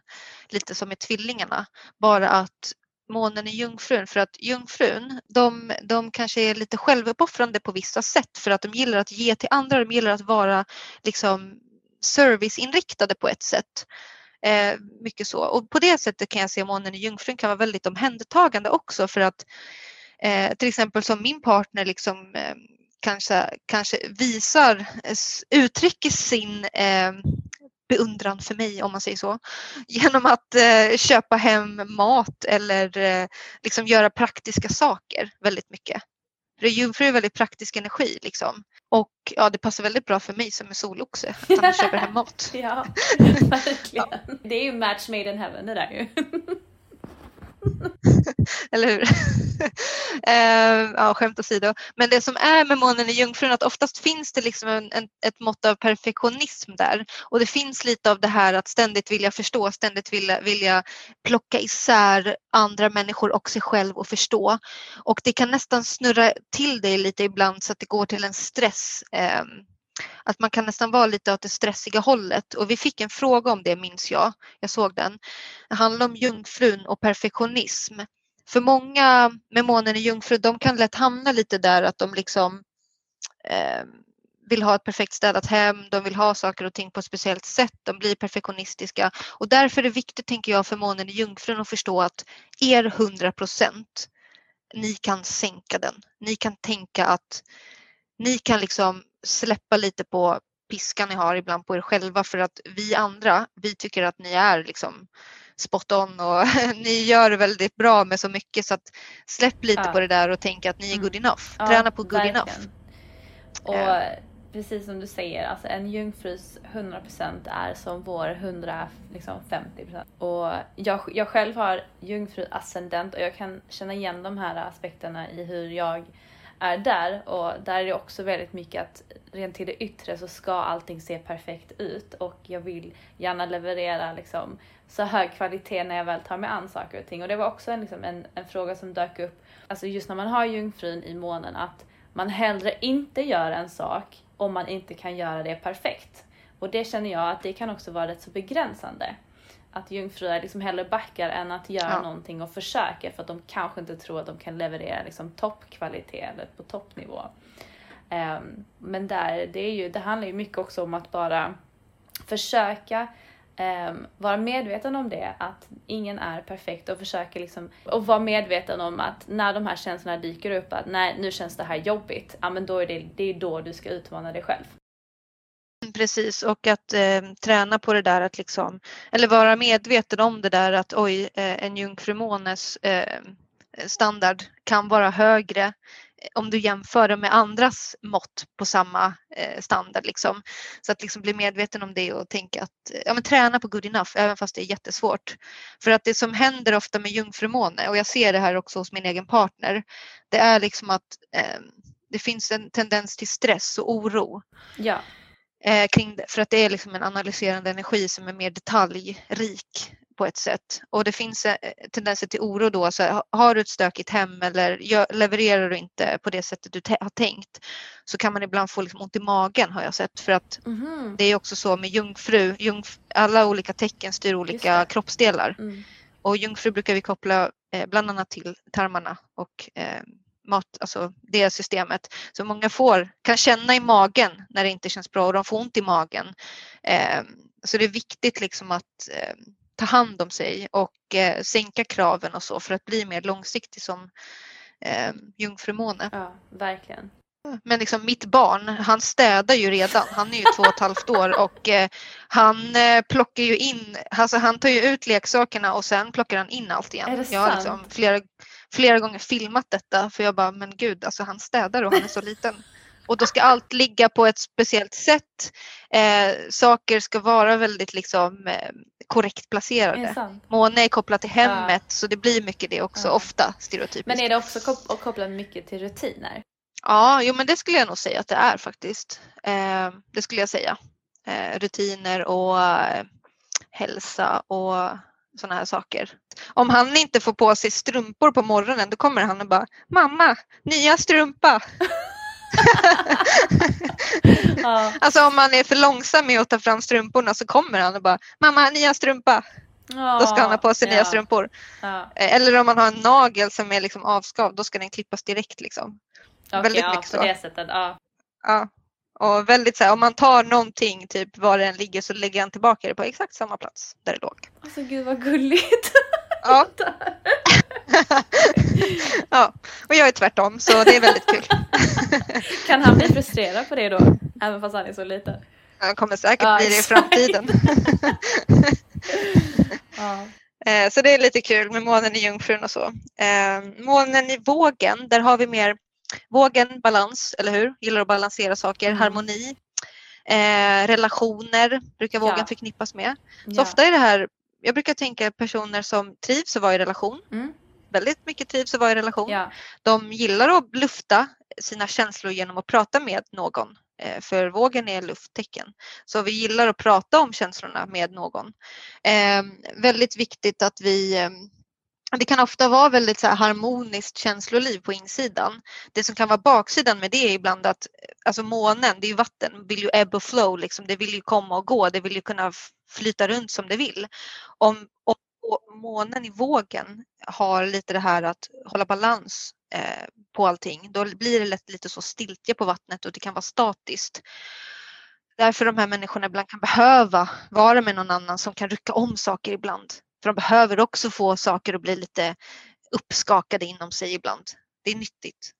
Lite som med tvillingarna. Bara att månen är jungfrun för att jungfrun de, de kanske är lite självuppoffrande på vissa sätt för att de gillar att ge till andra, de gillar att vara liksom serviceinriktade på ett sätt. Eh, mycket så. Och på det sättet kan jag se månen i jungfrun kan vara väldigt omhändertagande också för att eh, till exempel som min partner liksom eh, kanske, kanske visar, eh, uttrycker sin eh, beundran för mig om man säger så. Genom att eh, köpa hem mat eller eh, liksom göra praktiska saker väldigt mycket. För är väldigt praktisk energi liksom. Och ja, det passar väldigt bra för mig som är soloxe att han köper hem mat. ja, verkligen. ja. Det är ju match made in heaven det där ju. Eller hur? eh, ja, skämt åsido. Men det som är med månen i Jungfrun att oftast finns det liksom en, en, ett mått av perfektionism där och det finns lite av det här att ständigt vilja förstå, ständigt vilja, vilja plocka isär andra människor och sig själv och förstå. Och det kan nästan snurra till dig lite ibland så att det går till en stress. Eh, att man kan nästan vara lite åt det stressiga hållet och vi fick en fråga om det minns jag. Jag såg den. Det handlar om jungfrun och perfektionism. För många med månen i jungfru, de kan lätt hamna lite där att de liksom eh, vill ha ett perfekt städat hem, de vill ha saker och ting på ett speciellt sätt, de blir perfektionistiska och därför är det viktigt, tänker jag, för månen i jungfrun att förstå att er 100 procent, ni kan sänka den. Ni kan tänka att ni kan liksom släppa lite på piskan ni har ibland på er själva för att vi andra, vi tycker att ni är liksom spot on och ni gör det väldigt bra med så mycket så att släpp lite ja. på det där och tänk att ni är mm. good enough. Träna ja, på good verkligen. enough. Och ja. precis som du säger, alltså en jungfrus 100% är som vår 150%. Liksom och jag, jag själv har jungfru ascendent och jag kan känna igen de här aspekterna i hur jag är där och där är det också väldigt mycket att rent till det yttre så ska allting se perfekt ut och jag vill gärna leverera liksom så hög kvalitet när jag väl tar mig an saker och ting. Och det var också en, liksom, en, en fråga som dök upp, alltså just när man har jungfrun i månen, att man hellre inte gör en sak om man inte kan göra det perfekt. Och det känner jag att det kan också vara rätt så begränsande att jungfrur liksom hellre backar än att göra ja. någonting och försöka för att de kanske inte tror att de kan leverera liksom toppkvalitet eller på toppnivå. Um, men där, det, är ju, det handlar ju mycket också om att bara försöka um, vara medveten om det, att ingen är perfekt och försöka liksom, och vara medveten om att när de här känslorna dyker upp, att nej, nu känns det här jobbigt, ja men då är det, det är då du ska utmana dig själv. Precis och att eh, träna på det där att liksom, eller vara medveten om det där att oj, eh, en jungfrumånes eh, standard kan vara högre eh, om du jämför det med andras mått på samma eh, standard. Liksom. Så att liksom bli medveten om det och tänka att eh, ja, men träna på good enough även fast det är jättesvårt. För att det som händer ofta med jungfrumåne och jag ser det här också hos min egen partner. Det är liksom att eh, det finns en tendens till stress och oro. Ja eh, kring det, för att det är liksom en analyserande energi som är mer detaljrik på ett sätt. Och det finns eh, tendenser till oro då. Så har du ett stökigt hem eller levererar du inte på det sättet du har tänkt så kan man ibland få liksom ont i magen har jag sett. För att mm. det är också så med jungfru, jungf alla olika tecken styr olika kroppsdelar. Mm. Och jungfru brukar vi koppla eh, bland annat till tarmarna och eh, mat, alltså det systemet. Så många får, kan känna i magen när det inte känns bra och de får ont i magen. Eh, så det är viktigt liksom att eh, ta hand om sig och eh, sänka kraven och så för att bli mer långsiktig som eh, jungfrumåne. Ja, verkligen. Men liksom mitt barn, han städar ju redan. Han är ju två och ett halvt år och eh, han eh, plockar ju in, alltså han tar ju ut leksakerna och sen plockar han in allt igen. Är det jag har liksom flera, flera gånger filmat detta för jag bara, men gud, alltså han städar och han är så liten. Och då ska allt ligga på ett speciellt sätt. Eh, saker ska vara väldigt liksom, eh, korrekt placerade. Måne är kopplat till hemmet ja. så det blir mycket det också, ja. ofta stereotypiskt. Men är det också kop kopplat mycket till rutiner? Ja, jo men det skulle jag nog säga att det är faktiskt. Eh, det skulle jag säga. Eh, rutiner och eh, hälsa och sådana här saker. Om han inte får på sig strumpor på morgonen då kommer han och bara Mamma, nya strumpa! ja. Alltså om man är för långsam med att ta fram strumporna så kommer han och bara Mamma, nya strumpa! Ja, då ska han ha på sig ja. nya strumpor. Eller om man har en nagel som är liksom avskavd, då ska den klippas direkt. Liksom. Okay, väldigt ja, mycket på så. det sättet. Ja. Och väldigt så här, om man tar någonting, typ var den ligger, så lägger han tillbaka det på exakt samma plats där det låg. Alltså gud vad gulligt. Ja. ja, och jag är tvärtom så det är väldigt kul. kan han bli frustrerad på det då? Även fast han är så liten? Han kommer säkert ja, bli det i framtiden. ja. Eh, så det är lite kul med månen i Jungfrun och så. Eh, månen i vågen, där har vi mer Vågen, balans, eller hur? Gillar att balansera saker, mm. harmoni. Eh, relationer brukar vågen ja. förknippas med. Så ja. ofta är det här, jag brukar tänka personer som trivs att vara i relation. Mm. väldigt mycket trivs att vara i relation. Ja. De gillar att lufta sina känslor genom att prata med någon. Eh, för vågen är lufttecken. Så vi gillar att prata om känslorna med någon. Eh, väldigt viktigt att vi eh, det kan ofta vara väldigt så harmoniskt känsloliv på insidan. Det som kan vara baksidan med det är ibland att alltså månen, det är ju vatten, vill ju ebb och flow, liksom. det vill ju komma och gå, det vill ju kunna flyta runt som det vill. Om, om månen i vågen har lite det här att hålla balans eh, på allting, då blir det lätt lite så stiltje på vattnet och det kan vara statiskt. Därför de här människorna ibland kan behöva vara med någon annan som kan rycka om saker ibland. För de behöver också få saker att bli lite uppskakade inom sig ibland. Det är nyttigt.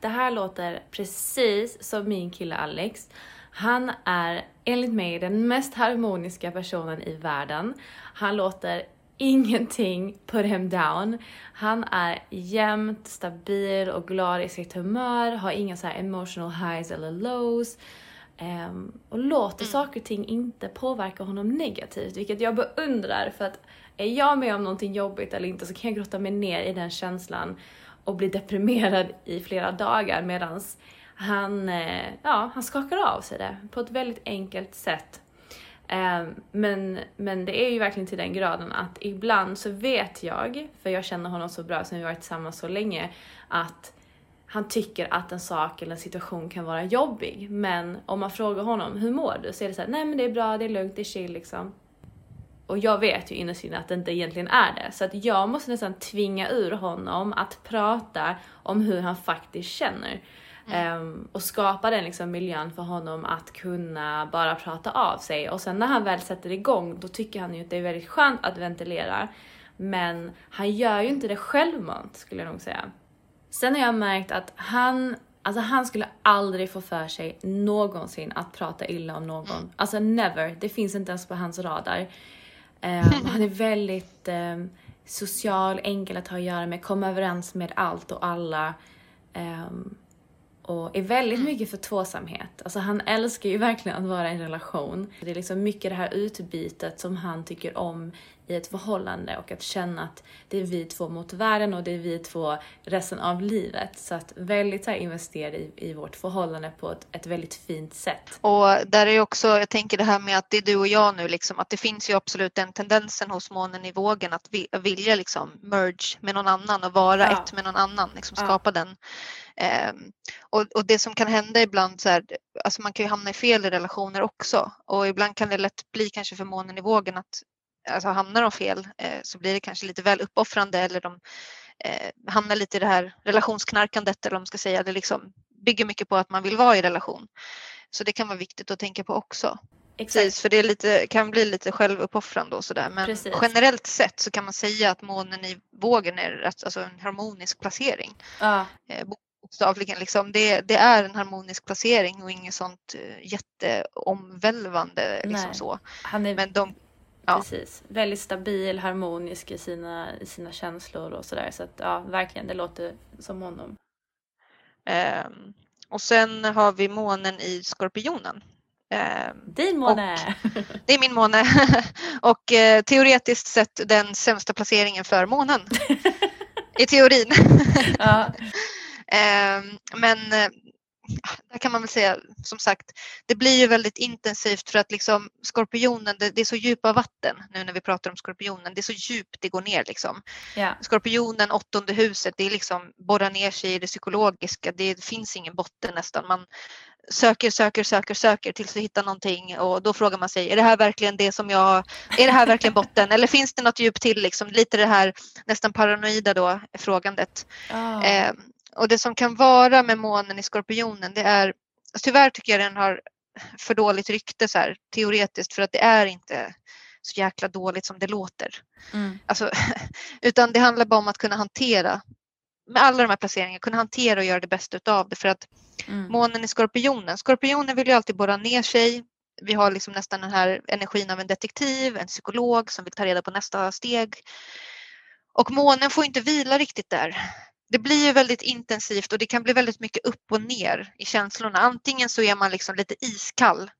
Det här låter precis som min kille Alex. Han är enligt mig den mest harmoniska personen i världen. Han låter ingenting put him down. Han är jämt stabil och glad i sitt humör, har inga så emotional highs eller lows. Um, och låter mm. saker och ting inte påverka honom negativt, vilket jag beundrar för att är jag med om någonting jobbigt eller inte så kan jag grotta mig ner i den känslan och bli deprimerad i flera dagar medan han, eh, ja, han skakar av sig det på ett väldigt enkelt sätt. Ehm, men, men det är ju verkligen till den graden att ibland så vet jag, för jag känner honom så bra som vi varit tillsammans så länge, att han tycker att en sak eller en situation kan vara jobbig. Men om man frågar honom, hur mår du? Så är det såhär, nej men det är bra, det är lugnt, det är chill liksom. Och jag vet ju innerst inne att det inte egentligen är det. Så att jag måste nästan tvinga ur honom att prata om hur han faktiskt känner. Mm. Um, och skapa den liksom miljön för honom att kunna bara prata av sig. Och sen när han väl sätter igång, då tycker han ju att det är väldigt skönt att ventilera. Men han gör ju inte det självmant skulle jag nog säga. Sen har jag märkt att han, alltså han skulle aldrig få för sig någonsin att prata illa om någon. Mm. Alltså never, det finns inte ens på hans radar. Um, han är väldigt um, social, enkel att ha att göra med, kom överens med allt och alla. Um, och är väldigt mycket för tvåsamhet. Alltså han älskar ju verkligen att vara i en relation. Det är liksom mycket det här utbytet som han tycker om i ett förhållande och att känna att det är vi två mot världen och det är vi två resten av livet. Så att väldigt här investera i, i vårt förhållande på ett, ett väldigt fint sätt. Och där är ju också, jag tänker det här med att det är du och jag nu liksom, att det finns ju absolut den tendensen hos månen i vågen att vilja liksom merge med någon annan och vara ja. ett med någon annan, liksom skapa ja. den Um, och, och, det som kan hända ibland, så här, alltså man kan ju hamna i fel i relationer också och ibland kan det lätt bli kanske för månen i vågen att alltså hamnar de fel eh, så blir det kanske lite väl uppoffrande eller de eh, hamnar lite i det här relationsknarkandet eller om man ska säga. Det liksom bygger mycket på att man vill vara i relation. Så det kan vara viktigt att tänka på också. Exakt. Precis, för det lite, kan bli lite självuppoffrande och sådär. Men Precis. generellt sett så kan man säga att månen i vågen är alltså en harmonisk placering. Ja. Eh, bokstavligen. Liksom. Det, det, är en harmonisk placering och inget sånt eh, jätteomvälvande. Liksom så. Han är Men de Ja. Precis. Väldigt stabil, harmonisk i sina, i sina känslor och sådär. Så att ja, verkligen, det låter som honom. Um, och sen har vi månen i Skorpionen. Um, Din måne! det är min måne. och uh, teoretiskt sett den sämsta placeringen för månen. I teorin. um, men uh, där kan man väl säga som sagt, det blir ju väldigt intensivt för att liksom skorpionen, det, det, är så djupa vatten nu när vi pratar om skorpionen, det är så djupt det går ner liksom. Yeah. Skorpionen, åttonde huset, det är liksom borra ner sig i det psykologiska, det finns ingen botten nästan. Man söker, söker, söker, söker tills du hittar någonting och då frågar man sig, är det här verkligen det som jag, är det här verkligen botten eller finns det något djup till liksom? Lite det här nästan paranoida då, frågandet. Oh. Eh, och det som kan vara med månen i skorpionen det är, alltså tyvärr tycker jag den har för dåligt rykte så här, teoretiskt för att det är inte så jäkla dåligt som det låter. Mm. Alltså, utan det handlar bara om att kunna hantera med alla de här placeringarna, kunna hantera och göra det bästa utav det för att mm. månen i skorpionen, skorpionen vill ju alltid borra ner sig. Vi har liksom nästan den här energin av en detektiv, en psykolog som vill ta reda på nästa steg. Och månen får inte vila riktigt där det blir ju väldigt intensivt och det kan bli väldigt mycket upp och ner i känslorna. Antingen så är man liksom lite iskall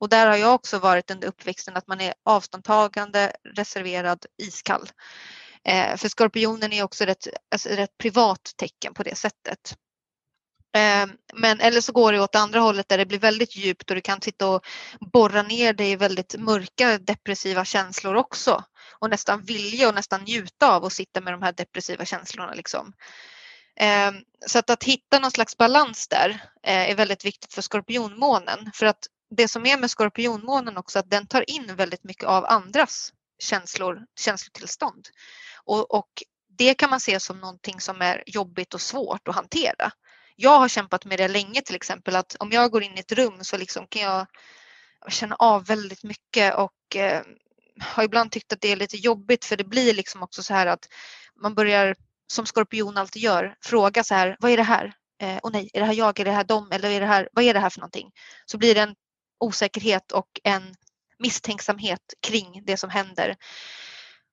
och där har jag också varit under uppväxten att man är avståndtagande, reserverad, iskall. Eh, för skorpionen är också alltså ett alltså, rätt privat tecken på det sättet. Eh, men eller så går det åt andra hållet där det blir väldigt djupt och du kan sitta och borra ner dig i väldigt mörka depressiva känslor också och nästan vilja och nästan njuta av att sitta med de här depressiva känslorna. Liksom. Ehm, så att, att hitta någon slags balans där eh, är väldigt viktigt för skorpionmånen. För att det som är med skorpionmånen också att den tar in väldigt mycket av andras känslor, känslotillstånd. Och, och det kan man se som någonting som är jobbigt och svårt att hantera. Jag har kämpat med det länge till exempel att om jag går in i ett rum så liksom kan jag känna av väldigt mycket och eh, har ibland tyckt att det är lite jobbigt för det blir liksom också så här att man börjar som skorpion alltid gör fråga så här vad är det här? Eh, och nej, är det här jag? Är det här dem? Eller är det här, vad är det här för någonting? Så blir det en osäkerhet och en misstänksamhet kring det som händer.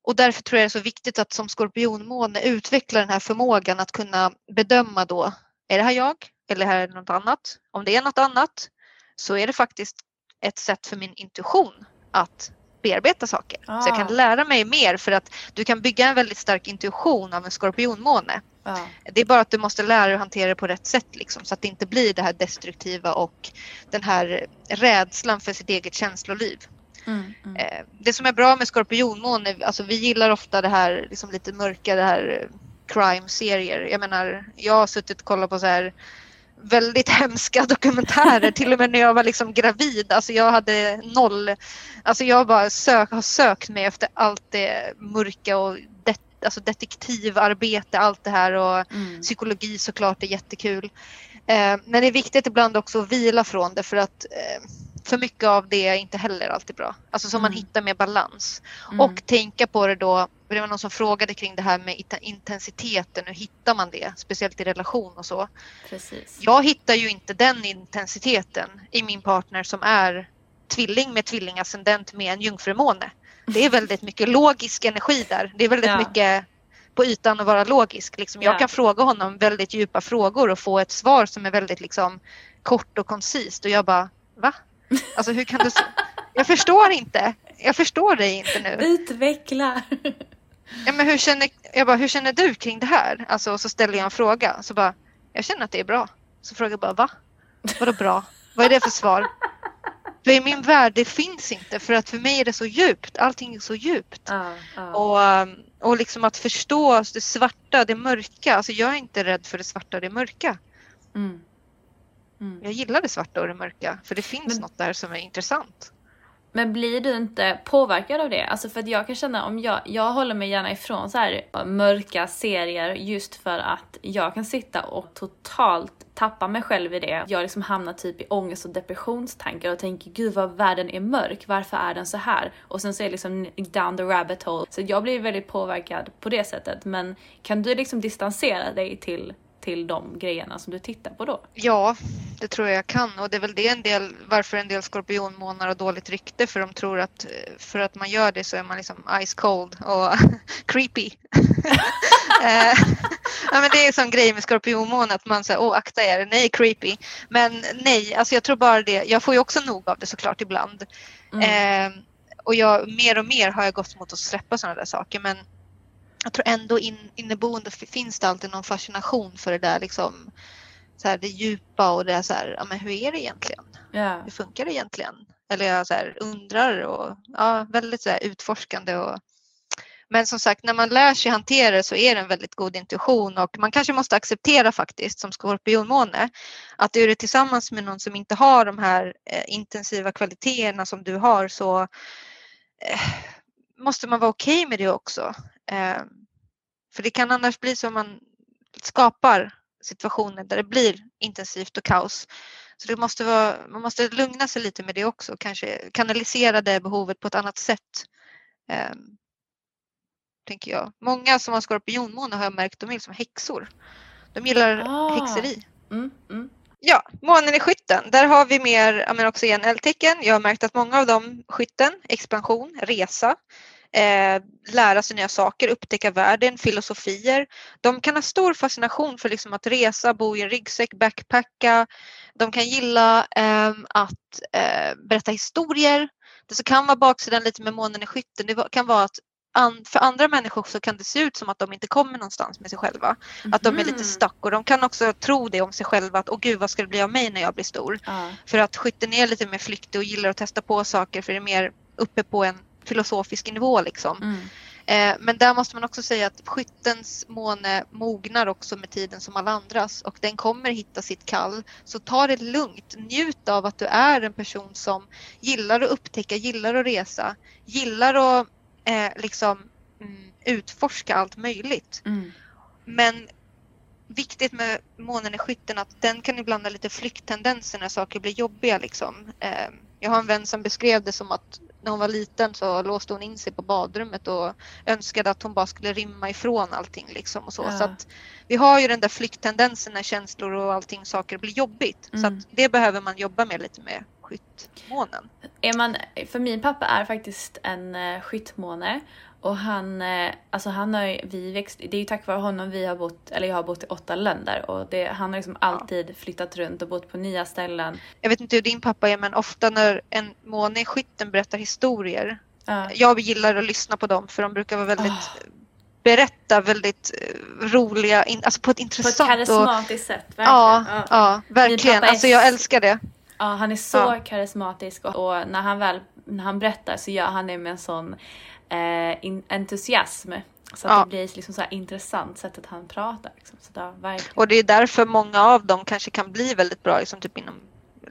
Och därför tror jag det är så viktigt att som skorpionmåne utveckla den här förmågan att kunna bedöma då, är det här jag eller är det något annat? Om det är något annat så är det faktiskt ett sätt för min intuition att bearbeta saker. Ah. Så jag kan ah. lära mig mer för att du kan bygga en väldigt stark intuition av en skorpionmåne. Ah. Det är bara att du måste lära dig att hantera det på rätt sätt liksom, så att det inte blir det här destruktiva och den här rädslan för sitt eget känsloliv. Mm, mm. Eh, det som är bra med skorpionmåne, alltså vi gillar ofta det här liksom lite mörka, det här crime-serier. Jag menar, jag har suttit och kollat på så här väldigt hemska dokumentärer, till och med när jag var liksom gravid. Alltså jag hade noll, alltså jag bara sök, har sökt mig efter allt det mörka och det, alltså detektivarbete, allt det här och mm. psykologi såklart är jättekul. Eh, men det är viktigt ibland också att vila från det för att eh, för mycket av det är inte heller alltid bra. Alltså så mm. man hittar mer balans. Mm. Och tänka på det då, det var någon som frågade kring det här med intensiteten, hur hittar man det? Speciellt i relation och så. Precis. Jag hittar ju inte den intensiteten i min partner som är tvilling med tvillingascendent med en jungfrumåne. Det är väldigt mycket logisk energi där. Det är väldigt ja. mycket på ytan att vara logisk. Liksom jag ja. kan fråga honom väldigt djupa frågor och få ett svar som är väldigt liksom, kort och koncist och jag bara, va? Alltså hur kan du... Jag förstår inte. Jag förstår dig inte nu. Utveckla. Ja, men hur, känner, jag bara, hur känner du kring det här? Alltså, och så ställer jag en fråga. Så bara, jag känner att det är bra. Så frågar jag bara, va? Vadå bra? Vad är det för svar? För i min värld, det finns inte. För att för mig är det så djupt. Allting är så djupt. Uh, uh. Och, um, och liksom att förstå det svarta, det mörka. Alltså jag är inte rädd för det svarta och det mörka. Mm. Mm. Jag gillar det svarta och det mörka för det finns men, något där som är intressant. Men blir du inte påverkad av det? Alltså för att jag kan känna om jag, jag håller mig gärna ifrån så här mörka serier just för att jag kan sitta och totalt tappa mig själv i det. Jag liksom hamnar typ i ångest och depressionstankar och tänker gud vad världen är mörk, varför är den så här? Och sen så är det liksom down the rabbit hole. Så jag blir väldigt påverkad på det sättet. Men kan du liksom distansera dig till till de grejerna som du tittar på då? Ja, det tror jag jag kan och det är väl det en del varför en del skorpionmånar har dåligt rykte för de tror att för att man gör det så är man liksom ice cold och creepy. Eh, ja, men det är en sån grej med skorpionmåne att man säger åh akta er, nej creepy. Men nej, alltså jag tror bara det. Jag får ju också nog av det såklart ibland. Mm. Eh, och jag, mer och mer har jag gått mot att släppa sådana där saker men jag tror ändå in, inneboende finns det alltid någon fascination för det där liksom så här, det djupa och det är så här, ja men hur är det egentligen? Yeah. Hur funkar det egentligen? Eller jag så här, undrar och ja, väldigt så här, utforskande och men som sagt, när man lär sig hantera det så är det en väldigt god intuition och man kanske måste acceptera faktiskt som skorpionmåne att är du tillsammans med någon som inte har de här eh, intensiva kvaliteterna som du har så eh, måste man vara okej okay med det också. Eh, för det kan annars bli så att man skapar situationer där det blir intensivt och kaos. Så det måste vara, man måste lugna sig lite med det också, kanske kanalisera det behovet på ett annat sätt. Eh, tänker jag. Många som har skorpionmåne har jag märkt, de är liksom häxor. De gillar ah. häxeri. Mm, mm. Ja, månen i skytten. Där har vi mer, men också igen eldtecken. Jag har märkt att många av dem, skytten, expansion, resa, eh, lära sig nya saker, upptäcka världen, filosofier. De kan ha stor fascination för liksom att resa, bo i en ryggsäck, backpacka. De kan gilla eh, att eh, berätta historier. Det som kan vara baksidan lite med månen i skytten, det kan vara att an, för andra människor så kan det se ut som att de inte kommer någonstans med sig själva. Att de är lite Mhm. stuck och de kan också tro det om sig själva att åh gud vad ska det bli av mig när jag blir stor? Ja. För att skytten är lite mer flyktig och gillar att testa på saker för det är mer uppe på en filosofisk nivå liksom. Mm. Eh, men där måste man också säga att skyttens måne mognar också med tiden som alla andras och den kommer hitta sitt kall. Så ta det lugnt, njut av att du är en person som gillar att upptäcka, gillar att resa, gillar att eh, liksom mm, utforska allt möjligt. Mm. Men viktigt med månen i skytten att den kan ibland ha lite flykttendenser när saker blir jobbiga. Liksom. Eh, jag har en vän som beskrev det som att när hon var liten så låste hon in sig på badrummet och önskade att hon bara skulle rymma ifrån allting. Liksom och så. Ja. så att vi har ju den där flykttendensen när känslor och allting saker blir jobbigt. Så Mm. att det behöver man jobba med lite med skyttmånen. Är man, för min pappa är faktiskt en uh, skyttmåne och han, eh, alltså han har vi växt, det är ju tack vare honom vi har bott, eller jag har bott i åtta länder och det, han har liksom alltid flyttat runt och bott på nya ställen. Jag vet inte hur din pappa är men ofta när en måne i skytten berättar historier Ja. jag gillar att lyssna på dem för de brukar vara väldigt Ah. berätta väldigt eh, roliga, alltså på ett På ett intressant och karismatiskt sätt, verkligen. ja, Ja. ja, verkligen. Alltså jag älskar det. Ja, han är så Ja. karismatisk och, och när han väl när han berättar så gör han det med en sån eh, in, entusiasm. Så att Ja. det blir liksom så intressant sättet han pratar. Liksom. Så verkligen. Och det är därför många av dem kanske kan bli väldigt bra liksom typ inom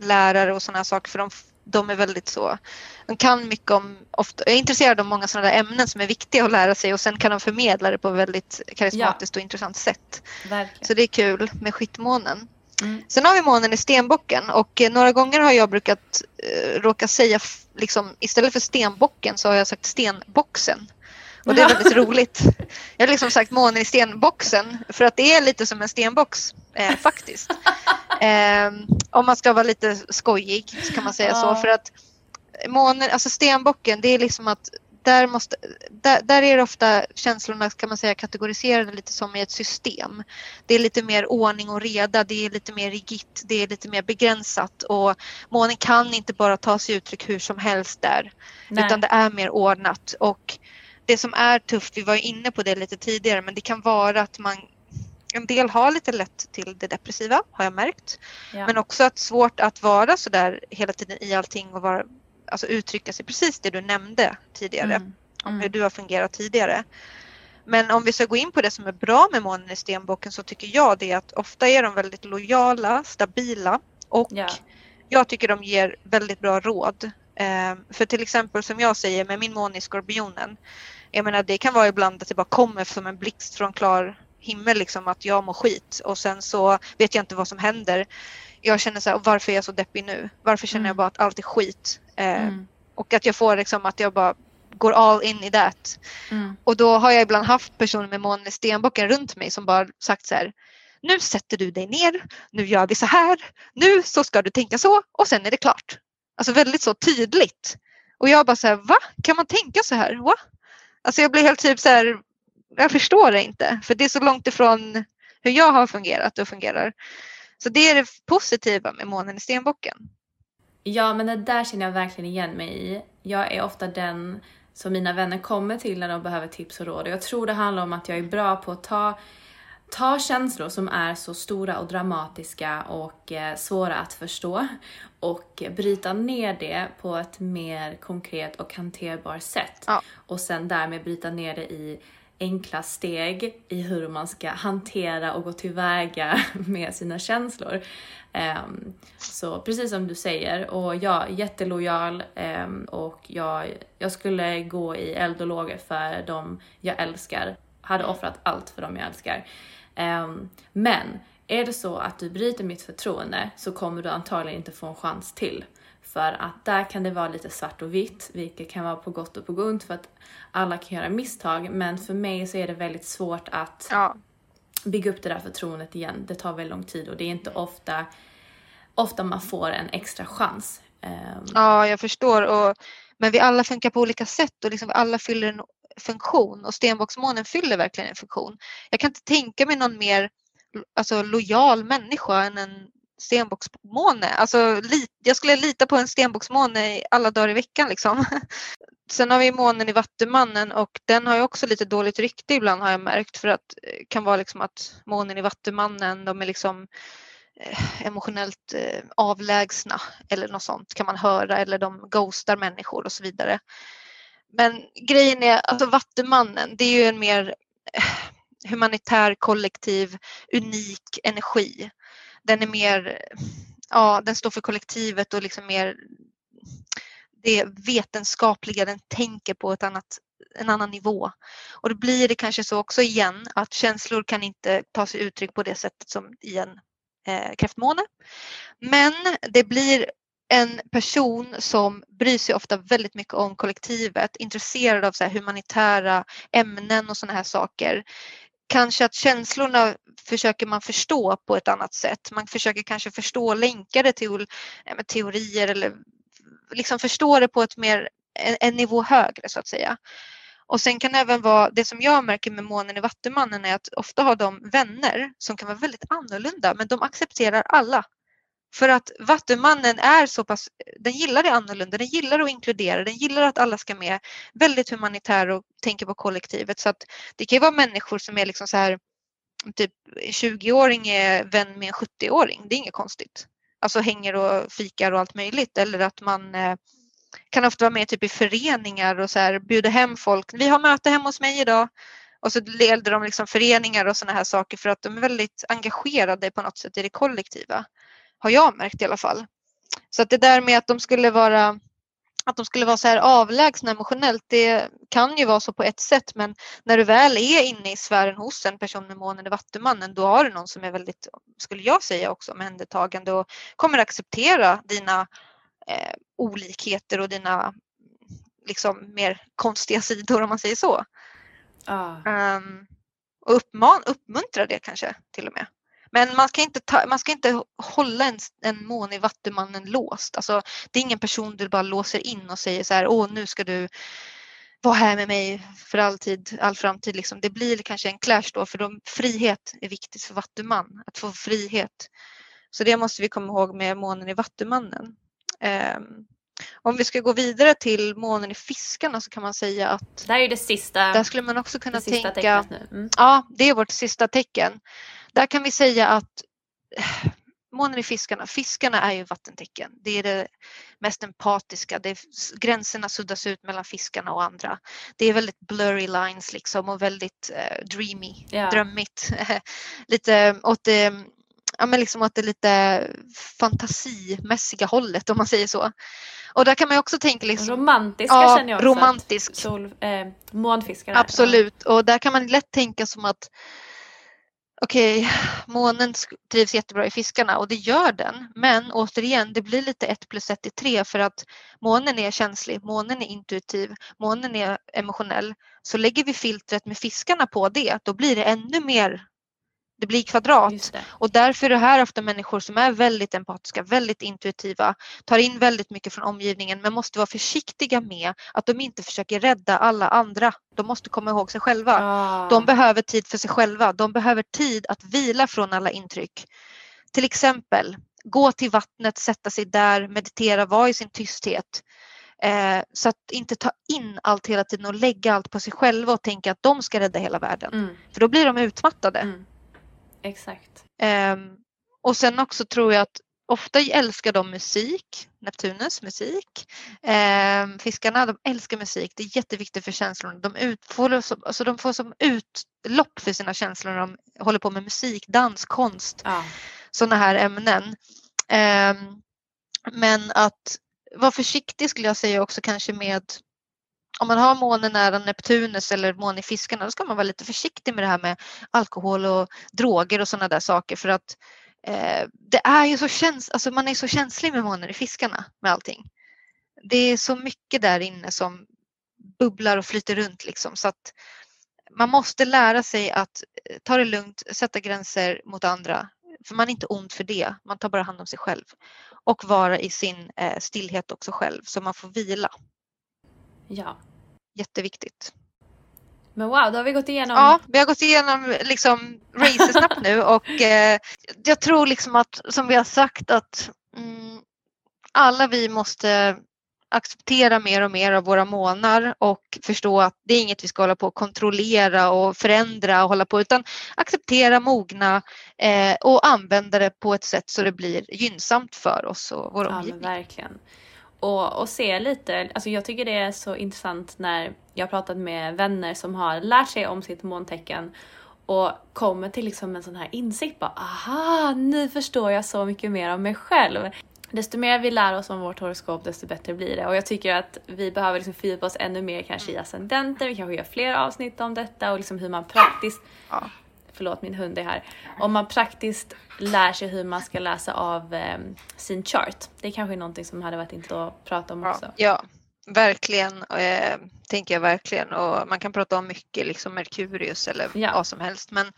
lärare och sådana saker för de, de är väldigt så, de kan mycket om, ofta, är intresserade av många sådana där ämnen som är viktiga att lära sig och sen kan de förmedla det på ett väldigt karismatiskt och intressant sätt. verkligen. Så det är kul med skyttmånen. Mm. Sen har vi månen i stenbocken och eh, några gånger har jag brukat eh, råka säga liksom, istället för stenbocken så har jag sagt stenboxen. Och det är väldigt roligt. Jag har liksom sagt månen i stenboxen för att det är lite som en stenbox eh, faktiskt. Eh, om man ska vara lite skojig så kan man säga så Ja. för att månen, alltså stenbocken det är liksom att där, måste, där, där är det ofta känslorna kan man säga kategoriserade lite som i ett system. Det är lite mer ordning och reda, det är lite mer rigitt, det är lite mer begränsat och månen kan inte bara ta sig uttryck hur som helst där Nej. utan det är mer ordnat och det som är tufft, vi var inne på det lite tidigare, men det kan vara att man en del har lite lätt till det depressiva har jag märkt. ja. Men också att svårt att vara så där hela tiden i allting och vara, alltså uttrycka sig precis det du nämnde tidigare Mm. om Mm. hur du har fungerat tidigare. Men om vi ska gå in på det som är bra med månen i stenbocken så tycker jag det att ofta är de väldigt lojala, stabila och Ja. jag tycker de ger väldigt bra råd. Eh, för till exempel som jag säger med min måne i skorpionen. Jag menar det kan vara ibland att det bara kommer som en blixt från klar himmel liksom att jag mår skit och sen så vet jag inte vad som händer. Jag känner så här, varför är jag så deppig nu? Varför känner jag Mm. bara att allt är skit? Eh, Mm. Och att jag får liksom att jag bara går all in i det. Mm. Och då har jag ibland haft personer med månen i stenbocken runt mig som bara sagt så här. Nu sätter du dig ner, nu gör vi så här, nu så ska du tänka så och sen är det klart. Alltså väldigt så tydligt. Och jag bara så här, va? Kan man tänka så här? Va? Alltså jag blir helt typ så här, jag förstår det inte. För det är så långt ifrån hur jag har fungerat och fungerar. Så det är det positiva med månen i stenbocken. Ja, men det där känner jag verkligen igen mig i. Jag är ofta den som mina vänner kommer till när de behöver tips och råd. Och jag tror det handlar om att jag är bra på att ta, ta känslor som är så stora och dramatiska och eh, svåra att förstå och bryta ner det på ett mer konkret och hanterbart sätt. Ja. Och sen därmed bryta ner det i enkla steg i hur man ska hantera och gå tillväga med sina känslor. Um, så precis som du säger, och jag är jättelojal um, och jag, jag skulle gå i eld och lågor för dem jag älskar. Hade offrat allt för dem jag älskar. Um, men är det så att du bryter mitt förtroende så kommer du antagligen inte få en chans till. För att där kan det vara lite svart och vitt, vilket kan vara på gott och på ont för att alla kan göra misstag. Men för mig så är det väldigt svårt att Ja, bygga upp det där förtroendet igen. Det tar väldigt lång tid och det är inte ofta, ofta man får en extra chans. Ehm, ja, jag förstår. Och, men vi alla funkar på olika sätt och liksom vi alla fyller en funktion och stenbocksmånen fyller verkligen en funktion. Jag kan inte tänka mig någon mer alltså, lojal människa än en stenbocksmåne. Alltså, jag skulle lita på en stenbocksmåne alla dagar i veckan. Liksom. Sen har vi månen i Vattumannen och den har ju också lite dåligt rykte ibland har jag märkt för att eh, kan vara liksom att månen i Vattumannen de är liksom eh, emotionellt eh, avlägsna eller något sånt kan man höra eller de ghostar människor och så vidare. Men grejen är, alltså Vattumannen det är ju en mer humanitär, kollektiv, unik energi. Den är mer, ja den står för kollektivet och liksom mer det vetenskapliga, den tänker på ett annat, en annan nivå. Och då blir det kanske så också igen att känslor kan inte ta sig uttryck på det sättet som i en eh, kräftmåne. Men det blir en person som bryr sig ofta väldigt mycket om kollektivet, intresserad av så humanitära ämnen och sådana här saker. Kanske att känslorna försöker man förstå på ett annat sätt. Man försöker kanske förstå länkade till teorier eller liksom förstå det på ett mer, en, en nivå högre så att säga. Och sen kan det även vara, det som jag märker med månen i Vattumannen är att ofta har de vänner som kan vara väldigt annorlunda men de accepterar alla. För att Vattumannen är så pass, den gillar det annorlunda, den gillar att inkludera, den gillar att alla ska med. Väldigt humanitär och tänker på kollektivet så att det kan ju vara människor som är liksom så här typ 20-åring är vän med en 70-åring, det är inget konstigt alltså hänger och fikar och allt möjligt eller att man eh, kan ofta vara med typ i föreningar och så här, bjuda hem folk. Vi har möte hemma hos mig idag. Och så leder de liksom föreningar och sådana här saker för att de är väldigt engagerade på något sätt i det kollektiva. Har jag märkt i alla fall. Så att det där med att de skulle vara att de skulle vara så här avlägsna emotionellt, det kan ju vara så på ett sätt men när du väl är inne i sfären hos en person med månen i Vattumannen då har du någon som är väldigt, skulle jag säga också, omhändertagande och kommer acceptera dina eh, olikheter och dina liksom mer konstiga sidor om man säger så. Ah. Um, och uppman, uppmuntra det kanske till och med. Men man ska inte, ta, man ska inte hålla en, en måne i Vattumannen låst. Alltså, det är ingen person du bara låser in och säger så här, åh nu ska du vara här med mig för alltid, all framtid. Liksom. Det blir kanske en clash då för de, frihet är viktigt för Vattuman, att få frihet. Så det måste vi komma ihåg med månen i Vattumannen. Um, om vi ska gå vidare till månen i fiskarna så kan man säga att... Det här är det sista. Där skulle man också kunna tänka... Mm. Ja, det är vårt sista tecken. Där kan vi säga att månen i fiskarna, fiskarna är ju vattentecken. Det är det mest empatiska. Det är, gränserna suddas ut mellan fiskarna och andra. Det är väldigt blurry lines liksom och väldigt uh, dreamy, yeah. drömmigt. lite åt det, ja, men liksom åt det lite fantasimässiga hållet om man säger så. Och där kan man också tänka liksom, Romantiska ja, känner jag också. Romantisk. Sol, eh, månfiskar. Absolut och där kan man lätt tänka som att okej, okay, månen trivs jättebra i fiskarna och det gör den. Men återigen, det blir lite ett plus ett är tre för att månen är känslig, månen är intuitiv, månen är emotionell. Så lägger vi filtret med fiskarna på det, då blir det ännu mer det blir kvadrat. Det. Och därför är det här ofta människor som är väldigt empatiska, väldigt intuitiva, tar in väldigt mycket från omgivningen men måste vara försiktiga med att de inte försöker rädda alla andra. De måste komma ihåg sig själva. Ah. De behöver tid för sig själva. De behöver tid att vila från alla intryck. Till exempel gå till vattnet, sätta sig där, meditera, vara i sin tysthet. Eh, så att inte ta in allt hela tiden och lägga allt på sig själva och tänka att de ska rädda hela världen. Mm. För då blir de utmattade. Mm. Exakt. Um, och sen också tror jag att ofta älskar de musik, Neptunus musik. Um, fiskarna de älskar musik, det är jätteviktigt för känslorna. De, ut, får, alltså de får som utlopp för sina känslor när de håller på med musik, dans, konst, ja. sådana här ämnen. Um, men att vara försiktig skulle jag säga också kanske med om man har månen nära Neptunus eller månen i fiskarna då ska man vara lite försiktig med det här med alkohol och droger och sådana där saker för att eh, det är ju så käns alltså man är så känslig med månen i fiskarna med allting. Det är så mycket där inne som bubblar och flyter runt liksom så att man måste lära sig att eh, ta det lugnt, sätta gränser mot andra. För man är inte ond för det, man tar bara hand om sig själv. Och vara i sin eh, stillhet också själv så man får vila. Ja. Jätteviktigt. Men wow, då har vi gått igenom. Ja, vi har gått igenom liksom snabbt nu och eh, jag tror liksom att som vi har sagt att mm, alla vi måste acceptera mer och mer av våra månar och förstå att det är inget vi ska hålla på att kontrollera och förändra och hålla på utan acceptera, mogna eh, och använda det på ett sätt så det blir gynnsamt för oss och vår omgivning. Ja, verkligen. Och, och se lite, alltså jag tycker det är så intressant när jag har pratat med vänner som har lärt sig om sitt måntecken och kommer till liksom en sån här insikt bara aha, nu förstår jag så mycket mer om mig själv. Desto mer vi lär oss om vårt horoskop desto bättre blir det och jag tycker att vi behöver liksom fördjupa oss ännu mer kanske i ascendenter, vi kanske gör fler avsnitt om detta och liksom hur man praktiskt Ja. Förlåt min hund är här. Om man praktiskt lär sig hur man ska läsa av eh, sin chart. Det kanske är någonting som hade varit intressant att prata om också. Ja, verkligen. Eh, tänker jag verkligen. Och man kan prata om mycket, liksom Merkurius eller Ja. vad som helst. Men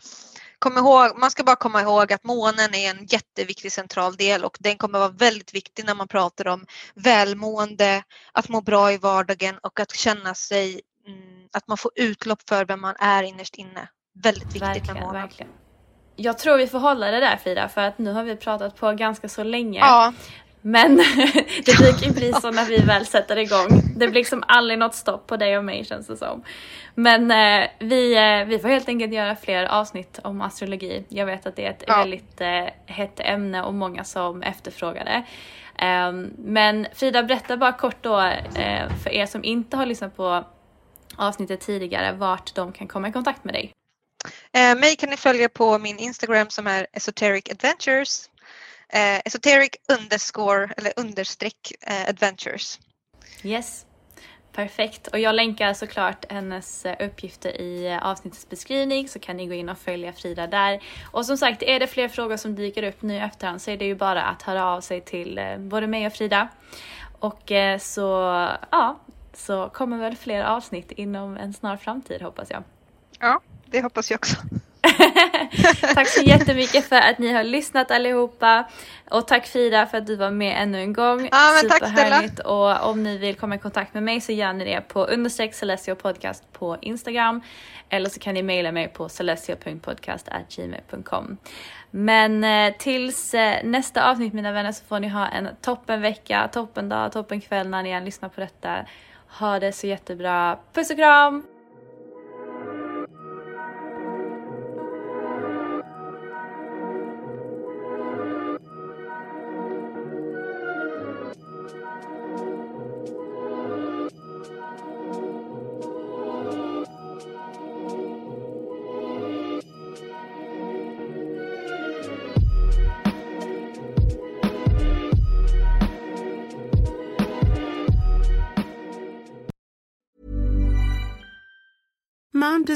kom ihåg, man ska bara komma ihåg att månen är en jätteviktig central del och den kommer vara väldigt viktig när man pratar om välmående, att må bra i vardagen och att känna sig, mm, att man får utlopp för vem man är innerst inne. Väldigt viktigt med Verkligen, månen. verkligen. Jag tror vi får hålla det där Frida för att nu har vi pratat på ganska så länge. Ja, Men det brukar ju bli så när vi väl sätter igång. Det blir liksom aldrig något stopp på dig och mig känns det som. Men eh, vi, eh, vi får helt enkelt göra fler avsnitt om astrologi. Jag vet att det är ett Ja. väldigt eh, hett ämne och många som efterfrågar det. Ehm, men Frida, berätta bara kort då eh, för er som inte har lyssnat på avsnittet tidigare vart de kan komma i kontakt med dig. Eh, mig kan ni följa på min Instagram som är esoteric adventures. Eh, esoteric underscore eller understreck eh, adventures. Yes. Perfekt. Och jag länkar såklart hennes eh, uppgifter i eh, avsnittets beskrivning så kan ni gå in och följa Frida där. Och som sagt, är det fler frågor som dyker upp nu i efterhand så är det ju bara att höra av sig till eh, både mig och Frida. Och så, ja, så kommer väl fler avsnitt inom en snar framtid hoppas jag. Ja, det hoppas jag också. tack så jättemycket för att ni har lyssnat allihopa. Och tack Frida för att du var med ännu en gång. Ja, men tack, Superhärligt. Och om ni vill komma i kontakt med mig så gör ni det på understreck Celestio podcast på Instagram. Eller så kan ni mejla mig på celestio.podcast.gmail.com. Men eh, tills eh, nästa avsnitt mina vänner så får ni ha en toppen vecka, toppen dag, toppen kväll när ni än lyssnar på detta. Ha det så jättebra. Puss och kram!